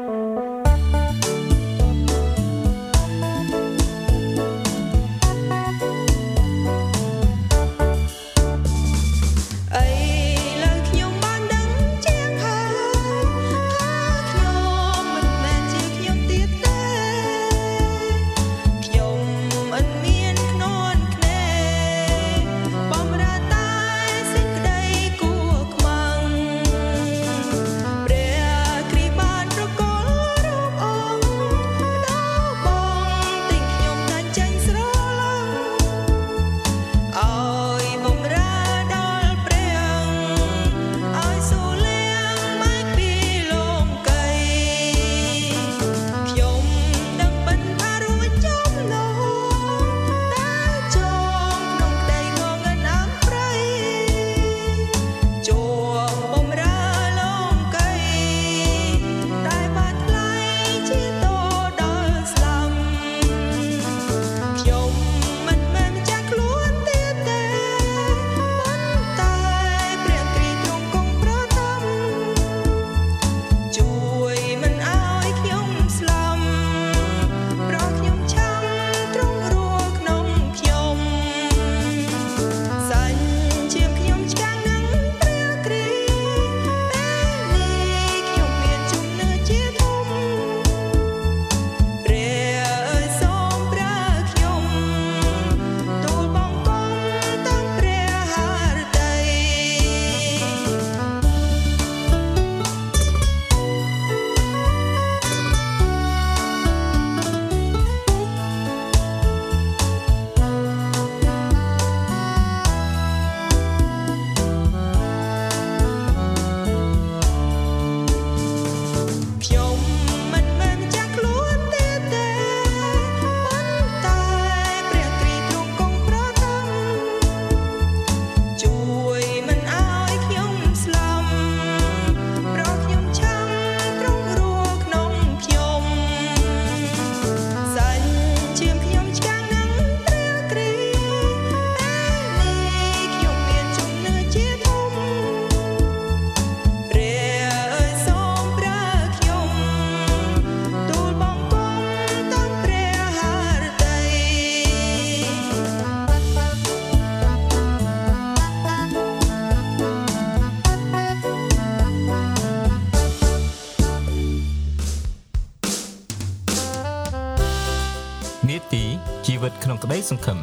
ក្នុងក្តីសង្ឃឹម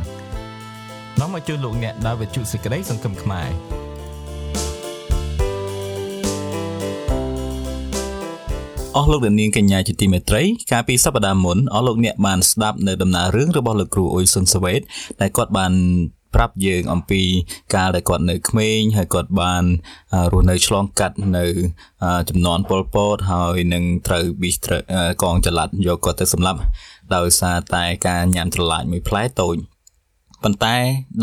នាំមកជួយលោកអ្នកដើរវិទ្យុសេចក្តីសង្ឃឹមខ្មែរអស់លោកអ្នកនាងកញ្ញាជាទីមេត្រីកាលពីសប្តាហ៍មុនអស់លោកអ្នកបានស្ដាប់នៅដំណើររឿងរបស់លោកគ្រូអ៊ុយសុនសវេតដែលគាត់បានប្រាប់យើងអំពីកាលដែលគាត់នៅក្មេងហើយគាត់បានរស់នៅឆ្លងកាត់នៅចំនួនប៉ុលពតហើយនឹងត្រូវប៊ីសកងចល័តយកគាត់ទៅសម្លាប់ ដោយសារតែការញ៉ាំត្រឡាចមួយផ្លែតូចប៉ុន្តែ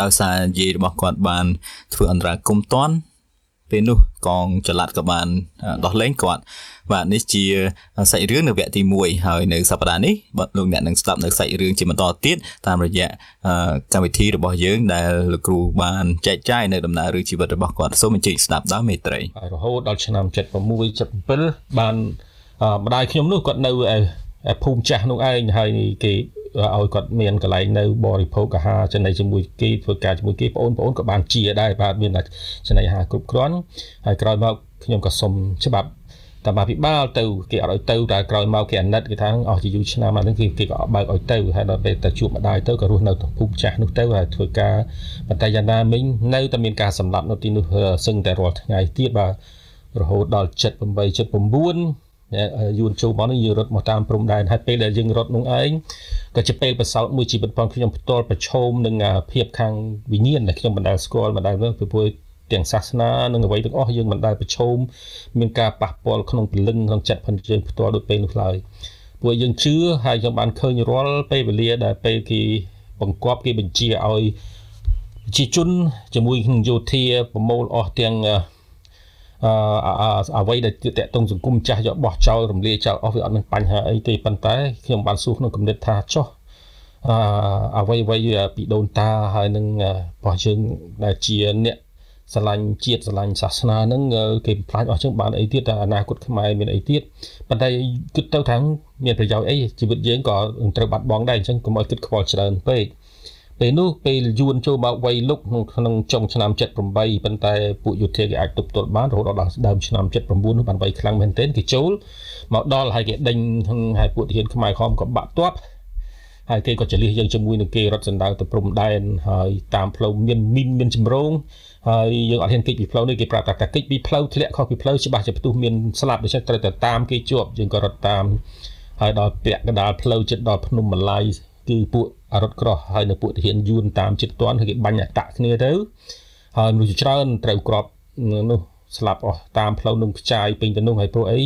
ដោយសារយាយរបស់គាត់បាន ធ្វើអន្តរាគមន៍តន់ពេលនោះកងចល័តក៏បានដោះលែងគាត់បាទនេះជាសាច់រឿងនៅវគ្គទី1ហើយនៅសប្តាហ៍នេះបាទលោកអ្នកនឹងស្ដាប់នៅសាច់រឿងជាបន្តទៀតតាមរយៈកម្មវិធីរបស់យើងដែលលោកគ្រូបានចែកចាយនៅដំណើររឿងជីវិតរបស់គាត់សូមអញ្ជើញស្ដាប់ដល់មេត្រីរហូតដល់ឆ្នាំ76 77បានម្ដាយខ្ញុំនោះគាត់នៅ ភូមិចាស់នោះឯងហើយគេឲ្យគាត់មានកន្លែងនៅបរិភោគអាហារចំណីជាមួយគេធ្វើការជាមួយគេបងប្អូនក៏បានជាដែរបាទមានចំណីអាហារគ្រប់គ្រាន់ហើយក្រោយមកខ្ញុំក៏សុំច្បាប់តាមាភិបាលទៅគេអត់ឲ្យទៅតែក្រោយមកគេអាណិតគេថាអស់ជាយូរឆ្នាំមកហ្នឹងគេគេក៏បើកឲ្យទៅហើយដល់ពេលទៅជួបម្ដាយទៅក៏រស់នៅភូមិចាស់នោះទៅហើយធ្វើការប៉ុន្តែយ៉ាងណាមិញនៅតែមានការសម្លាប់នៅទីនោះសឹងតែរាល់ថ្ងៃទៀតបាទរហូតដល់78 79 យួនចូលមកនេះយើងរត់មកតាមព្រំដែនហើយពេលដែលយើងរត់នោះឯងក៏ជាពេលប្រសោតមួយជីវិតផងខ្ញុំផ្ទាល់ប្រឈមនឹងភាពខាងវិញ្ញាណដែលខ្ញុំមិនដែលស្គាល់មិនដែលមើលពីព្រោះទាំងសាសនានិងអ្វីទាំងអស់យើងមិនដែលប្រឈមមានការប៉ះពាល់ក្នុងពលឹងក្នុងចិត្តផងយើងផ្ទាល់ដូចពេលនោះឡើយពួកយើងជឿហើយខ្ញុំបានឃើញរាល់ពេលវេលាដែលពេលគេបង្គាប់គេបញ្ជាឲ្យប្រជាជនជាមួយនឹងយោធាប្រមូលអស់ទាំង អឺអ្វីដែលតកតងសង្គមចាស់យកបោះចោលរំលាយចោលអស់វាអត់មានបញ្ហាអីទេប៉ុន្តែខ្ញុំបានសួរក្នុងគំនិតថាចុះអឺអ្វីអ្វីពីដូនតាហើយនឹងរបស់យើងដែលជាអ្នកស្រឡាញ់ជាតិស្រឡាញ់សាសនាហ្នឹងគេបំផ្លាញអស់ចឹងបានអីទៀតតែអនាគតខ្មែរមានអីទៀតប៉ុន្តែគិតទៅថាមានប្រយោជន៍អីជីវិតយើងក៏ត្រូវបាត់បង់ដែរអញ្ចឹងកុំឲ្យគិតខ្វល់ច្រើនពេក ពេលនោះពេលយួនចូលមកវ័យលុកក្នុងចុងឆ្នាំ78ប៉ុន្តែពួកយោធាគេអាចទប់ទល់បានរហូតដល់ដើមឆ្នាំ79នោះបានវ័យខ្លាំងមែនទែនគេចូលមកដល់ហើយគេដេញហើយពួកទាហានខ្មែរខំក៏បាក់ទាត់ហើយគេក៏ចលះយើងជាមួយនឹងគេរត់សណ្ដៅទៅព្រំដែនហើយតាមផ្លូវមានមីនមានចម្រងហើយយើងអត់ហ៊ានកិច្ចពីផ្លូវនេះគេប្រាប់ថាកិច្ចពីផ្លូវធ្លាក់ខុសពីផ្លូវច្បាស់ជាផ្ទុះមានស្លាប់ដូច្នេះត្រូវតែតាមគេជាប់យើងក៏រត់តាមហើយដល់ពាក់កណ្ដាលផ្លូវចិត្តដល់ភ្នំម៉ាឡៃ គឺពួកអរត់ក្រោះហើយនៅពួកទាហានយួនតាមចិត្តតន់ហើយគេបាញ់អតៈគ្នាទៅហើយមនុស្សច្រើនត្រូវក្របនោះស្លាប់អស់តាមផ្លូវនឹងខ្ចាយពេញទៅនោះហើយព្រោះអី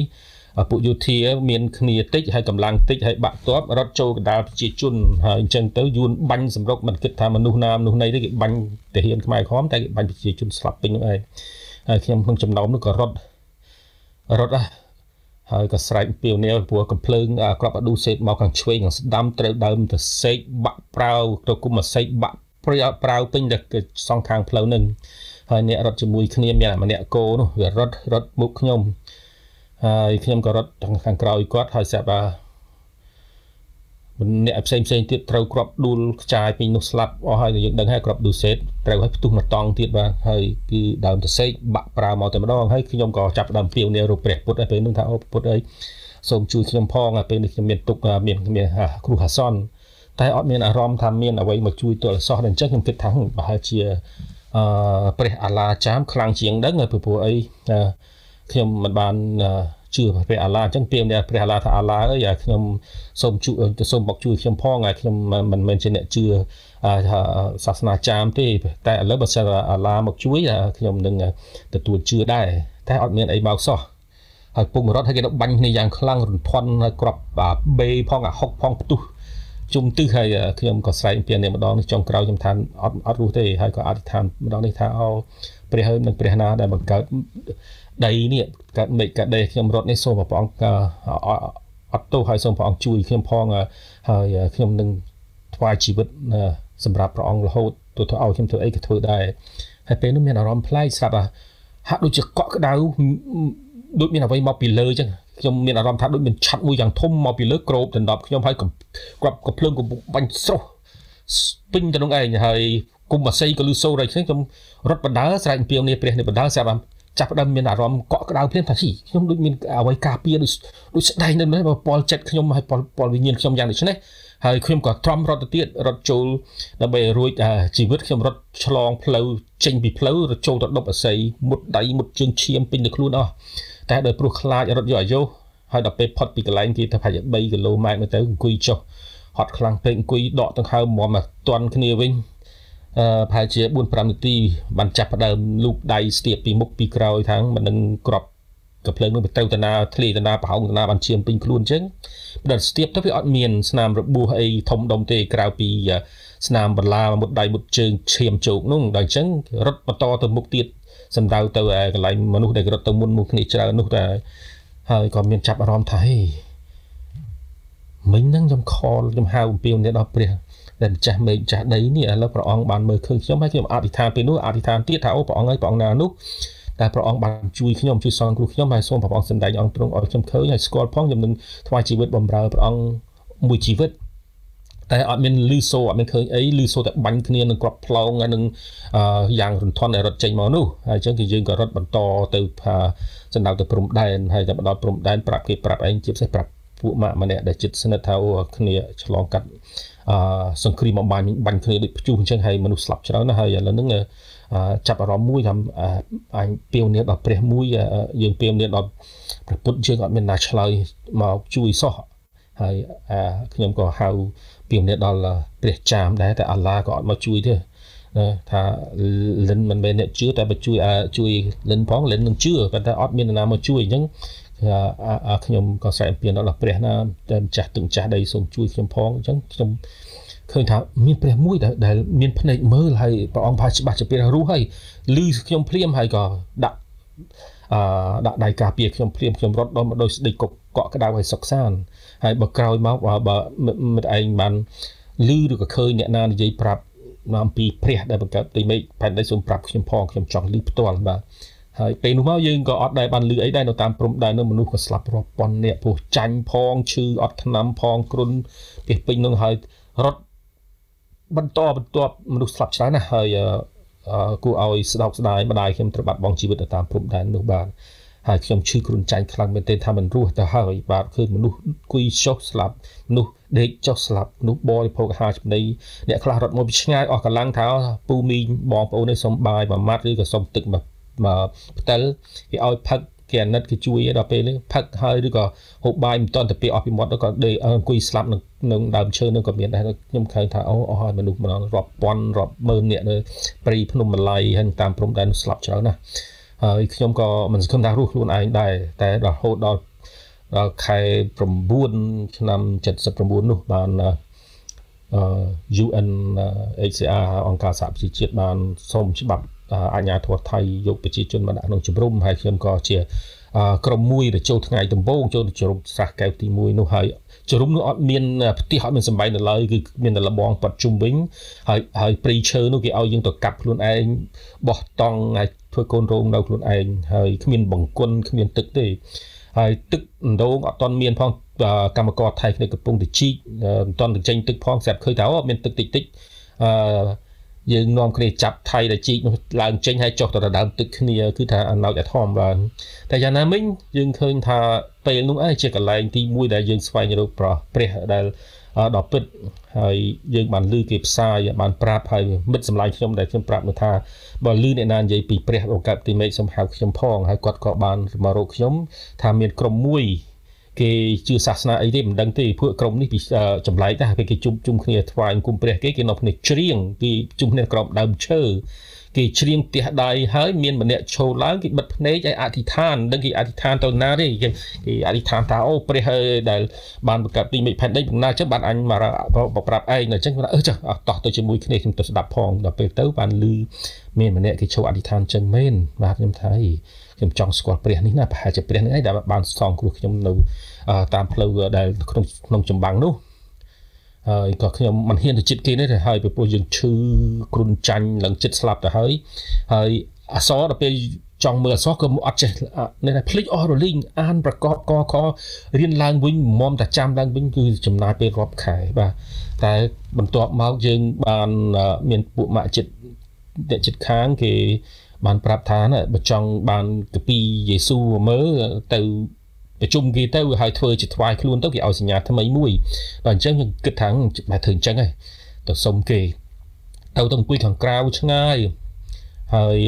ពួកយោធាមានគ្នាតិចហើយកម្លាំងតិចហើយបាក់ទ័ពរត់ចូលកណ្ដាលប្រជាជនហើយអញ្ចឹងទៅយួនបាញ់សម្រុកមិនគិតថាមនុស្សណាមនុស្សណីទេគេបាញ់ទាហានខ្មែរខំតែគេបាញ់ប្រជាជនស្លាប់ពេញនោះឯងហើយខ្ញុំក្នុងចំណោមនោះក៏រត់រត់ ហើយក៏ស្រែកពីវនាវព្រោះកំភ្លើងក្របអឌូសេតមកខាងឆ្វេងខាងស្ដាំត្រូវដើមទៅសេកបាក់ប្រាវទៅគុំមកសេកបាក់ព្រាប្រាវពេញតែសងខាងផ្លូវនឹងហើយអ្នករត់ជាមួយគ្នាមានម្នាក់គោនោះវារត់រត់មុខខ្ញុំហើយខ្ញុំក៏រត់ខាងក្រោយគាត់ហើយស្រាប់ថា អ្នកផ្សេងផ្សេងទៀតត្រូវក្របដួលខ្ចាយពេញនោះស្លាប់អស់ហើយយើងដឹងហើយក្របដួលសេតត្រូវឲ្យផ្ទុះមកតង់ទៀតបាទហើយគឺដើមតសេកបាក់ប្រើមកតែម្ដងហើយខ្ញុំក៏ចាប់ដើមព្រាវនារូបព្រះពុទ្ធហើយពេលនោះថាអូពុទ្ធអើយសូមជួយខ្ញុំផងពេលនេះខ្ញុំមានទុកមានមានគ្រូហាសនតែអត់មានអារម្មណ៍ថាមានអ្វីមកជួយទល់សោះតែអញ្ចឹងខ្ញុំគិតថាប្រហែលជាអឺព្រះអាឡាចាមខ្លាំងជាងដឹងហើយព្រោះអីខ្ញុំមិនបាន ជឿព្រះអាឡាអញ្ចឹងពេលព្រះអាឡាថាអាឡាអើយខ្ញុំសូមជួយសូមមកជួយខ្ញុំផងហើយខ្ញុំមិនមែនជាអ្នកជឿសាសនាចាមទេតែឥឡូវបើសិនអាឡាមកជួយខ្ញុំនឹងទទួលជឿដែរតែអត់មានអីមកសោះហើយពុកម្រត់ហើយគេបាញ់គ្នាយ៉ាងខ្លាំងរន្ធន់ហើយក្របបេផងអាហុកផងផ្ទុះជុំទឹះហើយខ្ញុំក៏ស្រែកពីនេះម្ដងនេះចុងក្រោយខ្ញុំថាអត់អត់រស់ទេហើយក៏អធិដ្ឋានម្ដងនេះថាអោព្រះហើយនឹងព្រះណាដែលបង្កើត ដីនេះកើតមេឃកើតដីខ្ញុំរត់នេះសូមព្រះអង្គអត់ទោសហើយសូមព្រះអង្គជួយខ្ញុំផងហើយខ្ញុំនឹងថ្វាយជីវិតសម្រាប់ព្រះអង្គរហូតទៅទៅឲ្យខ្ញុំធ្វើអីក៏ធ្វើដែរហើយពេលនោះមានអារម្មណ៍ប្លែកស្រាប់ហាក់ដូចជាកក់ក្ដៅដូចមានអ្វីមកពីលើអញ្ចឹងខ្ញុំមានអារម្មណ៍ថាដូចមានឆាត់មួយយ៉ាងធំមកពីលើក្របដណ្ដប់ខ្ញុំហើយក្របកំភ្លើងកំពុងបាញ់ស្រោះពេញទៅនឹងឯងហើយគុំអាស័យក៏លឺសូរហើយខ្ញុំរត់បដាស្រែកអំពីនេះព្រះនេះបដាស្រាប់ ចាប់ផ្ដើមមានអារម្មណ៍កក់ក្ដៅភ្លាមថាខ្ញុំដូចមានអ្វីការពារដូចដូចស្ដែងនៅនេះពលចិត្តខ្ញុំហើយពលពលវិញ្ញាណខ្ញុំយ៉ាងដូចនេះហហើយខ្ញុំក៏ទ្រាំរត់ទៅទៀតរត់ចូលដើម្បីរួចជីវិតខ្ញុំរត់ឆ្លងផ្លូវចេញពីផ្លូវរត់ចូលទៅដប់អស័យមុតដៃមុតជើងឈាមពេញទៅខ្លួនអស់តែដោយព្រោះខ្លាចរត់យកអាយុហើយដល់ពេលផុតពីកន្លែងគេទៅប្រហែល3គីឡូម៉ែត្រទៅអង្គុយចុះហត់ខ្លាំងពេកអង្គុយដកដង្ហើមមកមកតន់គ្នាវិញអឺ ប្រហែលជា4 5នាទីបានចាប់ផ្ដើមលូកដៃស្ទាបពីមុខពីក្រោយខាងមិននឹងក្របកំភ្លើងនោះទៅទៅតាណាធ្លីតាណាប្រហោងតាណាបានឈាមពេញខ្លួនអញ្ចឹងបើស្ទាបទៅវាអត់មានស្នាមរបួសអីធំដុំទេក្រៅពីស្នាមបន្លាមុតដៃមុតជើងឈាមជោកនោះដល់អញ្ចឹងរត់បន្តទៅមុខទៀតសម្ដៅទៅកន្លែងមនុស្សដែលរត់ទៅមុនមុខគ្នាច្រើននោះតែហើយក៏មានចាប់អារម្មណ៍ថាហេមិញហ្នឹងខ្ញុំខលខ្ញុំហៅអំពាវនាវដល់ព្រះ ដែលម្ចាស់មេឃម្ចាស់ដីនេះឥឡូវព្រះអង្គបានមើលឃើញខ្ញុំហើយខ្ញុំអធិដ្ឋានពេលនោះអធិដ្ឋានទៀតថាអូព្រះអង្គហើយព្រះអង្គណានោះតែព្រះអង្គបានជួយខ្ញុំជួយសងគ្រោះខ្ញុំហើយសូមព្រះអង្គសម្ដែងអង្គទ្រង់ឲ្យខ្ញុំឃើញហើយស្គាល់ផងខ្ញុំនឹងថ្វាយជីវិតបម្រើព្រះអង្គមួយជីវិតតែអត់មានលឺសូអត់មានឃើញអីលឺសូតែបាញ់គ្នានឹងក្របផ្លោងហើយនឹងយ៉ាងរន្ធន់ដែលរត់ចេញមកនោះហើយអញ្ចឹងគឺយើងក៏រត់បន្តទៅសម្ដៅទៅព្រំដែនហើយតែដល់ព្រំដែនប្រាប់គេប្រាប់ឯងជាពិសេសប្រាប់ពួកម៉ាក់ម្នាក់ដែលចិត្តស្និទ្ធថាអូគ្នាឆ្លងកាត់ អឺសង្គ្រាមបាញ់បាញ់គ្នាដូចព្យុះអញ្ចឹងហើយមនុស្សស្លាប់ច្រើនណាស់ហើយឥឡូវហ្នឹងចាប់អារម្មណ៍មួយថាអញពៀវនាដល់ព្រះមួយយើងពៀវនាដល់ព្រះពុទ្ធយើងអត់មានណាឆ្លើយមកជួយសោះហើយខ្ញុំក៏ហៅពៀវនាដល់ព្រះចាមដែរតែអាឡាក៏អត់មកជួយទេថាលិនមិនមែនអ្នកជឿតែបើជួយជួយលិនផងលិននឹងជឿប៉ុន្តែអត់មាននរណាមកជួយអញ្ចឹង ខ្ញុំក៏ស្រែកអំពាវនាវដល់ព្រះណាតែម្ចាស់ទឹកម្ចាស់ដីសូមជួយខ្ញុំផងអញ្ចឹងខ្ញុំឃើញថាមានព្រះមួយដែលមានភ្នែកមើលហើយព្រះអង្គផាច្បាស់ជាព្រះរស់ហើយឮខ្ញុំភ្លាមហើយក៏ដាក់អឺដាក់ដៃការពារខ្ញុំភ្លាមខ្ញុំរត់ដល់មកដោយស្ដីកកកក់ក្ដៅហើយសុខសានហើយបើក្រោយមកបើមិត្តឯងបានឮឬក៏ឃើញអ្នកណានិយាយប្រាប់អំពីព្រះដែលបង្កើតទីមេឃផែនដីសូមប្រាប់ខ្ញុំផងខ្ញុំចង់ឮផ្ទាល់បាទ ហើយពេលនោះមកយើងក៏អត់ដែលបានលឺអីដែរនៅតាមព្រំដែននោះមនុស្សក៏ស្លាប់រាប់ពាន់នាក់ព្រោះចាញ់ផងឈឺអត់ថ្នាំផងគ្រុនពីពេញនោះហើយរត់បន្តបន្ទាប់មនុស្សស្លាប់ច្រើនណាស់ហើយគួរឲ្យស្ដោកស្ដាយម្ដាយខ្ញុំត្រូវបាត់បង់ជីវិតទៅតាមព្រំដែននោះបាទហើយខ្ញុំឈឺគ្រុនចាញ់ខ្លាំងមែនទែនថាមិនរស់ទៅហើយបាទឃើញមនុស្សគួយចុះស្លាប់មនុស្សដេកចុះស្លាប់មនុស្សបរិភោគអាហារចំណីអ្នកខ្លះរត់មកពីឆ្ងាយអស់កម្លាំងថាពូមីងបងប្អូននេះសុំបាយមួយម៉ាត់ឬក៏សុំទឹកមកមក ផ្តិលគេឲ្យផឹកគេអាណិតគេជួយដល់ពេលនេះផឹកហើយឬក៏ហូបបាយមិនតន់ទៅពីអស់ពីមាត់ក៏ដេកអង្គុយស្លាប់នឹងនឹងដើមឈើនឹងក៏មានដែរខ្ញុំឃើញថាអូអស់ហើយមនុស្សម្ដងរាប់ពាន់រាប់ម៉ឺននាក់នៅព្រៃភ្នំម្ល័យហើយតាមព្រំដែនស្លាប់ច្រើនណាស់ហើយខ្ញុំក៏មិនសង្ឃឹមថារស់ខ្លួនឯងដែរតែរហូតដល់ដល់ខែ9ឆ្នាំ79នោះបានអឺ UN HCR អង្គការសហប្រជាជាតិបានសូមច្បាប់ អាជ្ញាធរថៃយកប្រជាជនមកដាក់ក្នុងជំរំហើយខ្ញុំក៏ជាក្រុមមួយដែលចូលថ្ងៃដំបូងចូលជំរំស្រះកែវទី1នោះហើយជំរំនោះអត់មានផ្ទះអត់មានសំបែងនៅឡើយគឺមានតែលបងប៉ាត់ជុំវិញហើយហើយព្រៃឈើនោះគេឲ្យយើងទៅកាប់ខ្លួនឯងបោះតង់ហើយធ្វើកូនរោងនៅខ្លួនឯងហើយគ្មានបង្គន់គ្មានទឹកទេហើយទឹកដងអត់តន់មានផងកម្មករថៃគ្នាកំពុងតែជីកមិនតន់ទៅចេញទឹកផងស្រាប់ឃើញថាអូមានទឹកតិចតិចអឺ យើងនាំគ្នាចាប់ថៃដែលជីកនោះឡើងចេញហើយចុះទៅដើមទឹកគ្នាគឺថាអណោចអធមបានតែយ៉ាងណាមិញយើងឃើញថាពេលនោះឯងជាកន្លែងទី1ដែលយើងស្វែងរកប្រព្រះដែលដល់ពិតហើយយើងបានឮគេផ្សាយបានប្រាប់ហើយមិត្តសម្លាញ់ខ្ញុំដែលខ្ញុំប្រាប់នោះថាបើឮអ្នកណានិយាយពីព្រះបង្កើតទីមេឃសូមហៅខ្ញុំផងហើយគាត់ក៏បានមករកខ្ញុំថាមានក្រុមមួយ គេជឿសាសនាអីទេមិនដឹងទេពួកក្រុមនេះពីចម្លែកដែរពេលគេជុំជុំគ្នាថ្វាយអង្គមព្រះគេគេនាំគ្នាច្រៀងគេជុំគ្នាក្រោមដើមឈើគេច្រៀងផ្ទះដៃហើយមានម្នាក់ឈោឡើងគេបិទភ្នែកឲ្យអធិដ្ឋានដឹងគេអធិដ្ឋានទៅណាទេគេគេអធិដ្ឋានថាអូព្រះហើយដែលបានបង្កើតទីមេឃផែនដីប៉ុណ្ណាចឹងបានអញមកប្រាប់ឯងអញ្ចឹងអឺចុះតោះទៅជាមួយគ្នាខ្ញុំទៅស្ដាប់ផងដល់ពេលទៅបានឮមានម្នាក់គេឈោអធិដ្ឋានចឹងមែនបាទខ្ញុំថា ខ្ញុំចង់ស្គាល់ព្រះនេះណាប្រហែលជាព្រះនេះឯងដែលបានសងគ្រោះខ្ញុំនៅតាមផ្លូវដែលក្នុងក្នុងចម្បាំងនោះហើយក៏ខ្ញុំមិនហ៊ានទៅចិត្តគេទេហើយពីព្រោះយើងឈឺគ្រុនចាញ់ឡើងចិត្តស្លាប់ទៅហើយហើយអសរដល់ពេលចង់មើលអសរក៏អត់ចេះនេះតែភ្លេចអស់រលីងអានប្រកបកខរៀនឡើងវិញមុំតែចាំឡើងវិញគឺចំណាយពេលរាប់ខែបាទតែបន្ទាប់មកយើងបានមានពួកម៉ាក់ចិត្តអ្នកចិត្តខាងគេ បានប្រាប់ថាណាបើចង់បានកាពីយេស៊ូមើលទៅប្រជុំគេទៅហើយធ្វើជាថ្វាយខ្លួនទៅគេឲ្យសញ្ញាថ្មីមួយដល់អញ្ចឹងខ្ញុំគិតថាបែរធ្វើអញ្ចឹងឯងទៅសុំគេទៅទៅអង្គុយខាងក្រៅឆ្ងាយហើយ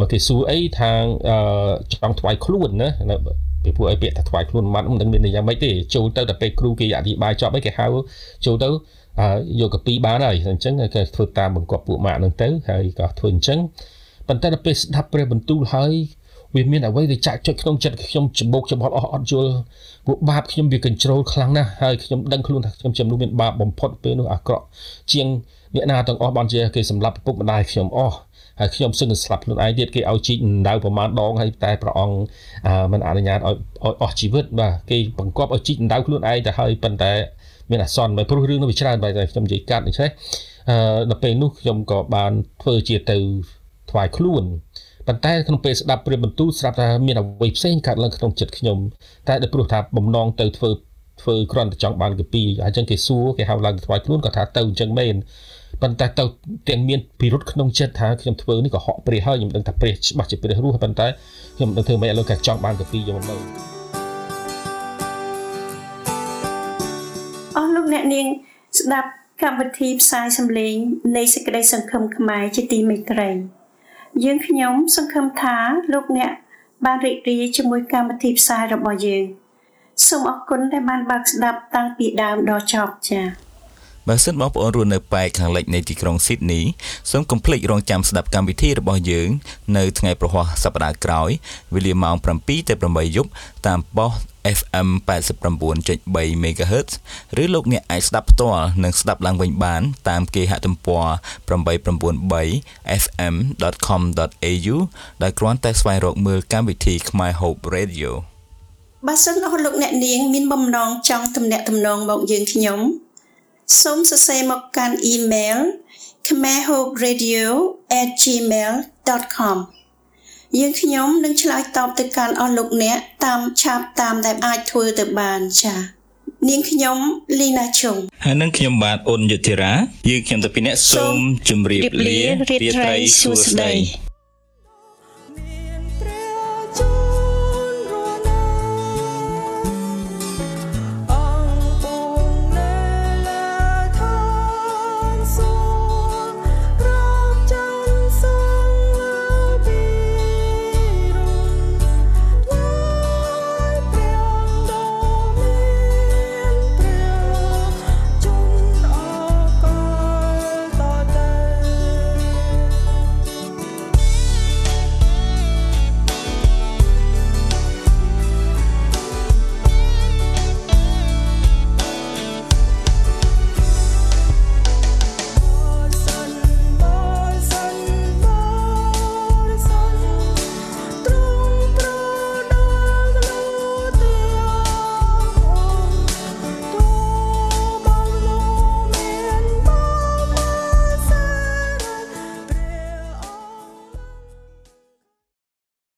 បើគេសួរអីខាងចង់ថ្វាយខ្លួនណាពីពួកអីពាក្យថាថ្វាយខ្លួនម៉ាត់មិនដឹងមានយ៉ាងម៉េចទេចូលទៅតែពេលគ្រូគេអធិប្បាយចប់អីគេហៅចូលទៅយកកាពីបានហើយអញ្ចឹងគេធ្វើតាមបង្គាប់ពួកម៉ាក់នឹងទៅហើយក៏ធ្វើអញ្ចឹង ប៉ុន្តែដល់ពេលស្ដាប់ព្រះបន្ទូលហើយវាមានអ្វីដែលចាក់ចុចក្នុងចិត្តខ្ញុំច្បោកច្បល់អស់អត់យល់ពួកបាបខ្ញុំវាកញ្ជ្រោលខ្លាំងណាស់ហើយខ្ញុំដឹងខ្លួនថាខ្ញុំជាមនុស្សមានបាបបំផុតពេលនោះអាក្រក់ជាងអ្នកណាទាំងអស់បានជាគេសម្លាប់ឪពុកម្ដាយខ្ញុំអស់ហើយខ្ញុំសឹងស្លាប់ខ្លួនឯងទៀតគេឲ្យជីកដៅប្រមាណដងហើយតែព្រះអង្គមិនអនុញ្ញាតឲ្យអស់ជីវិតបាទគេបង្គាប់ឲ្យជីកដៅខ្លួនឯងទៅហើយប៉ុន្តែមានអាសន្នបែបព្រោះរឿងនោះវាច្រើនបែបតែខ្ញុំនិយាយកាត់ដូច្នេះអឺដល់ពេលនោះខ្ញុំក៏បានធ្វើជាទៅ ថ្វាយខ្លួនប៉ុន្តែក្នុងពេលស្ដាប់ព្រះបន្ទូលស្រាប់ថាមានអ្វីផ្សេងកើតឡើងក្នុងចិត្តខ្ញុំតែដោយព្រោះថាបំណងទៅធ្វើធ្វើគ្រាន់តែចង់បានកាពីអញ្ចឹងគេសួរគេហៅឡើងថ្វាយខ្លួនក៏ថាទៅអញ្ចឹងមែនប៉ុន្តែទៅទាំងមានពិរុទ្ធក្នុងចិត្តថាខ្ញុំធ្វើនេះក៏ហក់ព្រះហើយខ្ញុំដឹងថាព្រះច្បាស់ជាព្រះរស់ប៉ុន្តែខ្ញុំមិនដឹងធ្វើម៉េចឥឡូវគេចង់បានកាពីយកមកនៅអស់លោកអ្នកនាងស្ដាប់កម្មវិធីផ្សាយសម្លេងនៃសេចក្តីសង្ឃឹមខ្មែរជាទីមេត្រី យើងខ្ញុំសង្ឃឹមថាលោកអ្នកបានរីករាយជាមួយកម្មវិធីផ្សាយរបស់យើង សូមអរគុណដែលបានបើកស្ដាប់តាំងពីដើមដល់ចប់ចា៎ បើសិនបងប្អូនរស់នៅប៉ែកខាងលិចនៃទីក្រុងស៊ីដនីសូមកុំភ្លេចរងចាំស្ដាប់កម្មវិធីរបស់យើង នៅថ្ងៃប្រហ័សសប្តាហ៍ក្រោយវេលាម៉ោង7ទៅ8យប់តាមប៉ុស FM 89.3 MHz ឬលោកអ្នកអាចស្ដាប់ផ្ទាល់និងស្ដាប់ឡើងវិញបាន តាមគេហទំព័រ 893fm.com.au ដោយគ្រាន់តែស្វែងរកមើលកម្មវិធី Khmer Hope Radio បើសិនអស់លោកអ្នកនាងមានបំណងចង់ទំនាក់ទំនងមកយើងខ្ញុំ សូមសរសេរមកកាន់អ៊ីមែល khmerhoperadio@gmail.com យើងខ្ញុំនឹងឆ្លើយតបទៅកាន់អស់លោកអ្នកតាមឆាប់តាមដែលអាចធ្វើទៅបានចា៎នាងខ្ញុំលីណាឈុងហើយនឹងខ្ញុំបាទអូនយុធិរាយើងខ្ញុំទៅពីអ្នកសូមជម្រាបលារាត្រីសួស្តី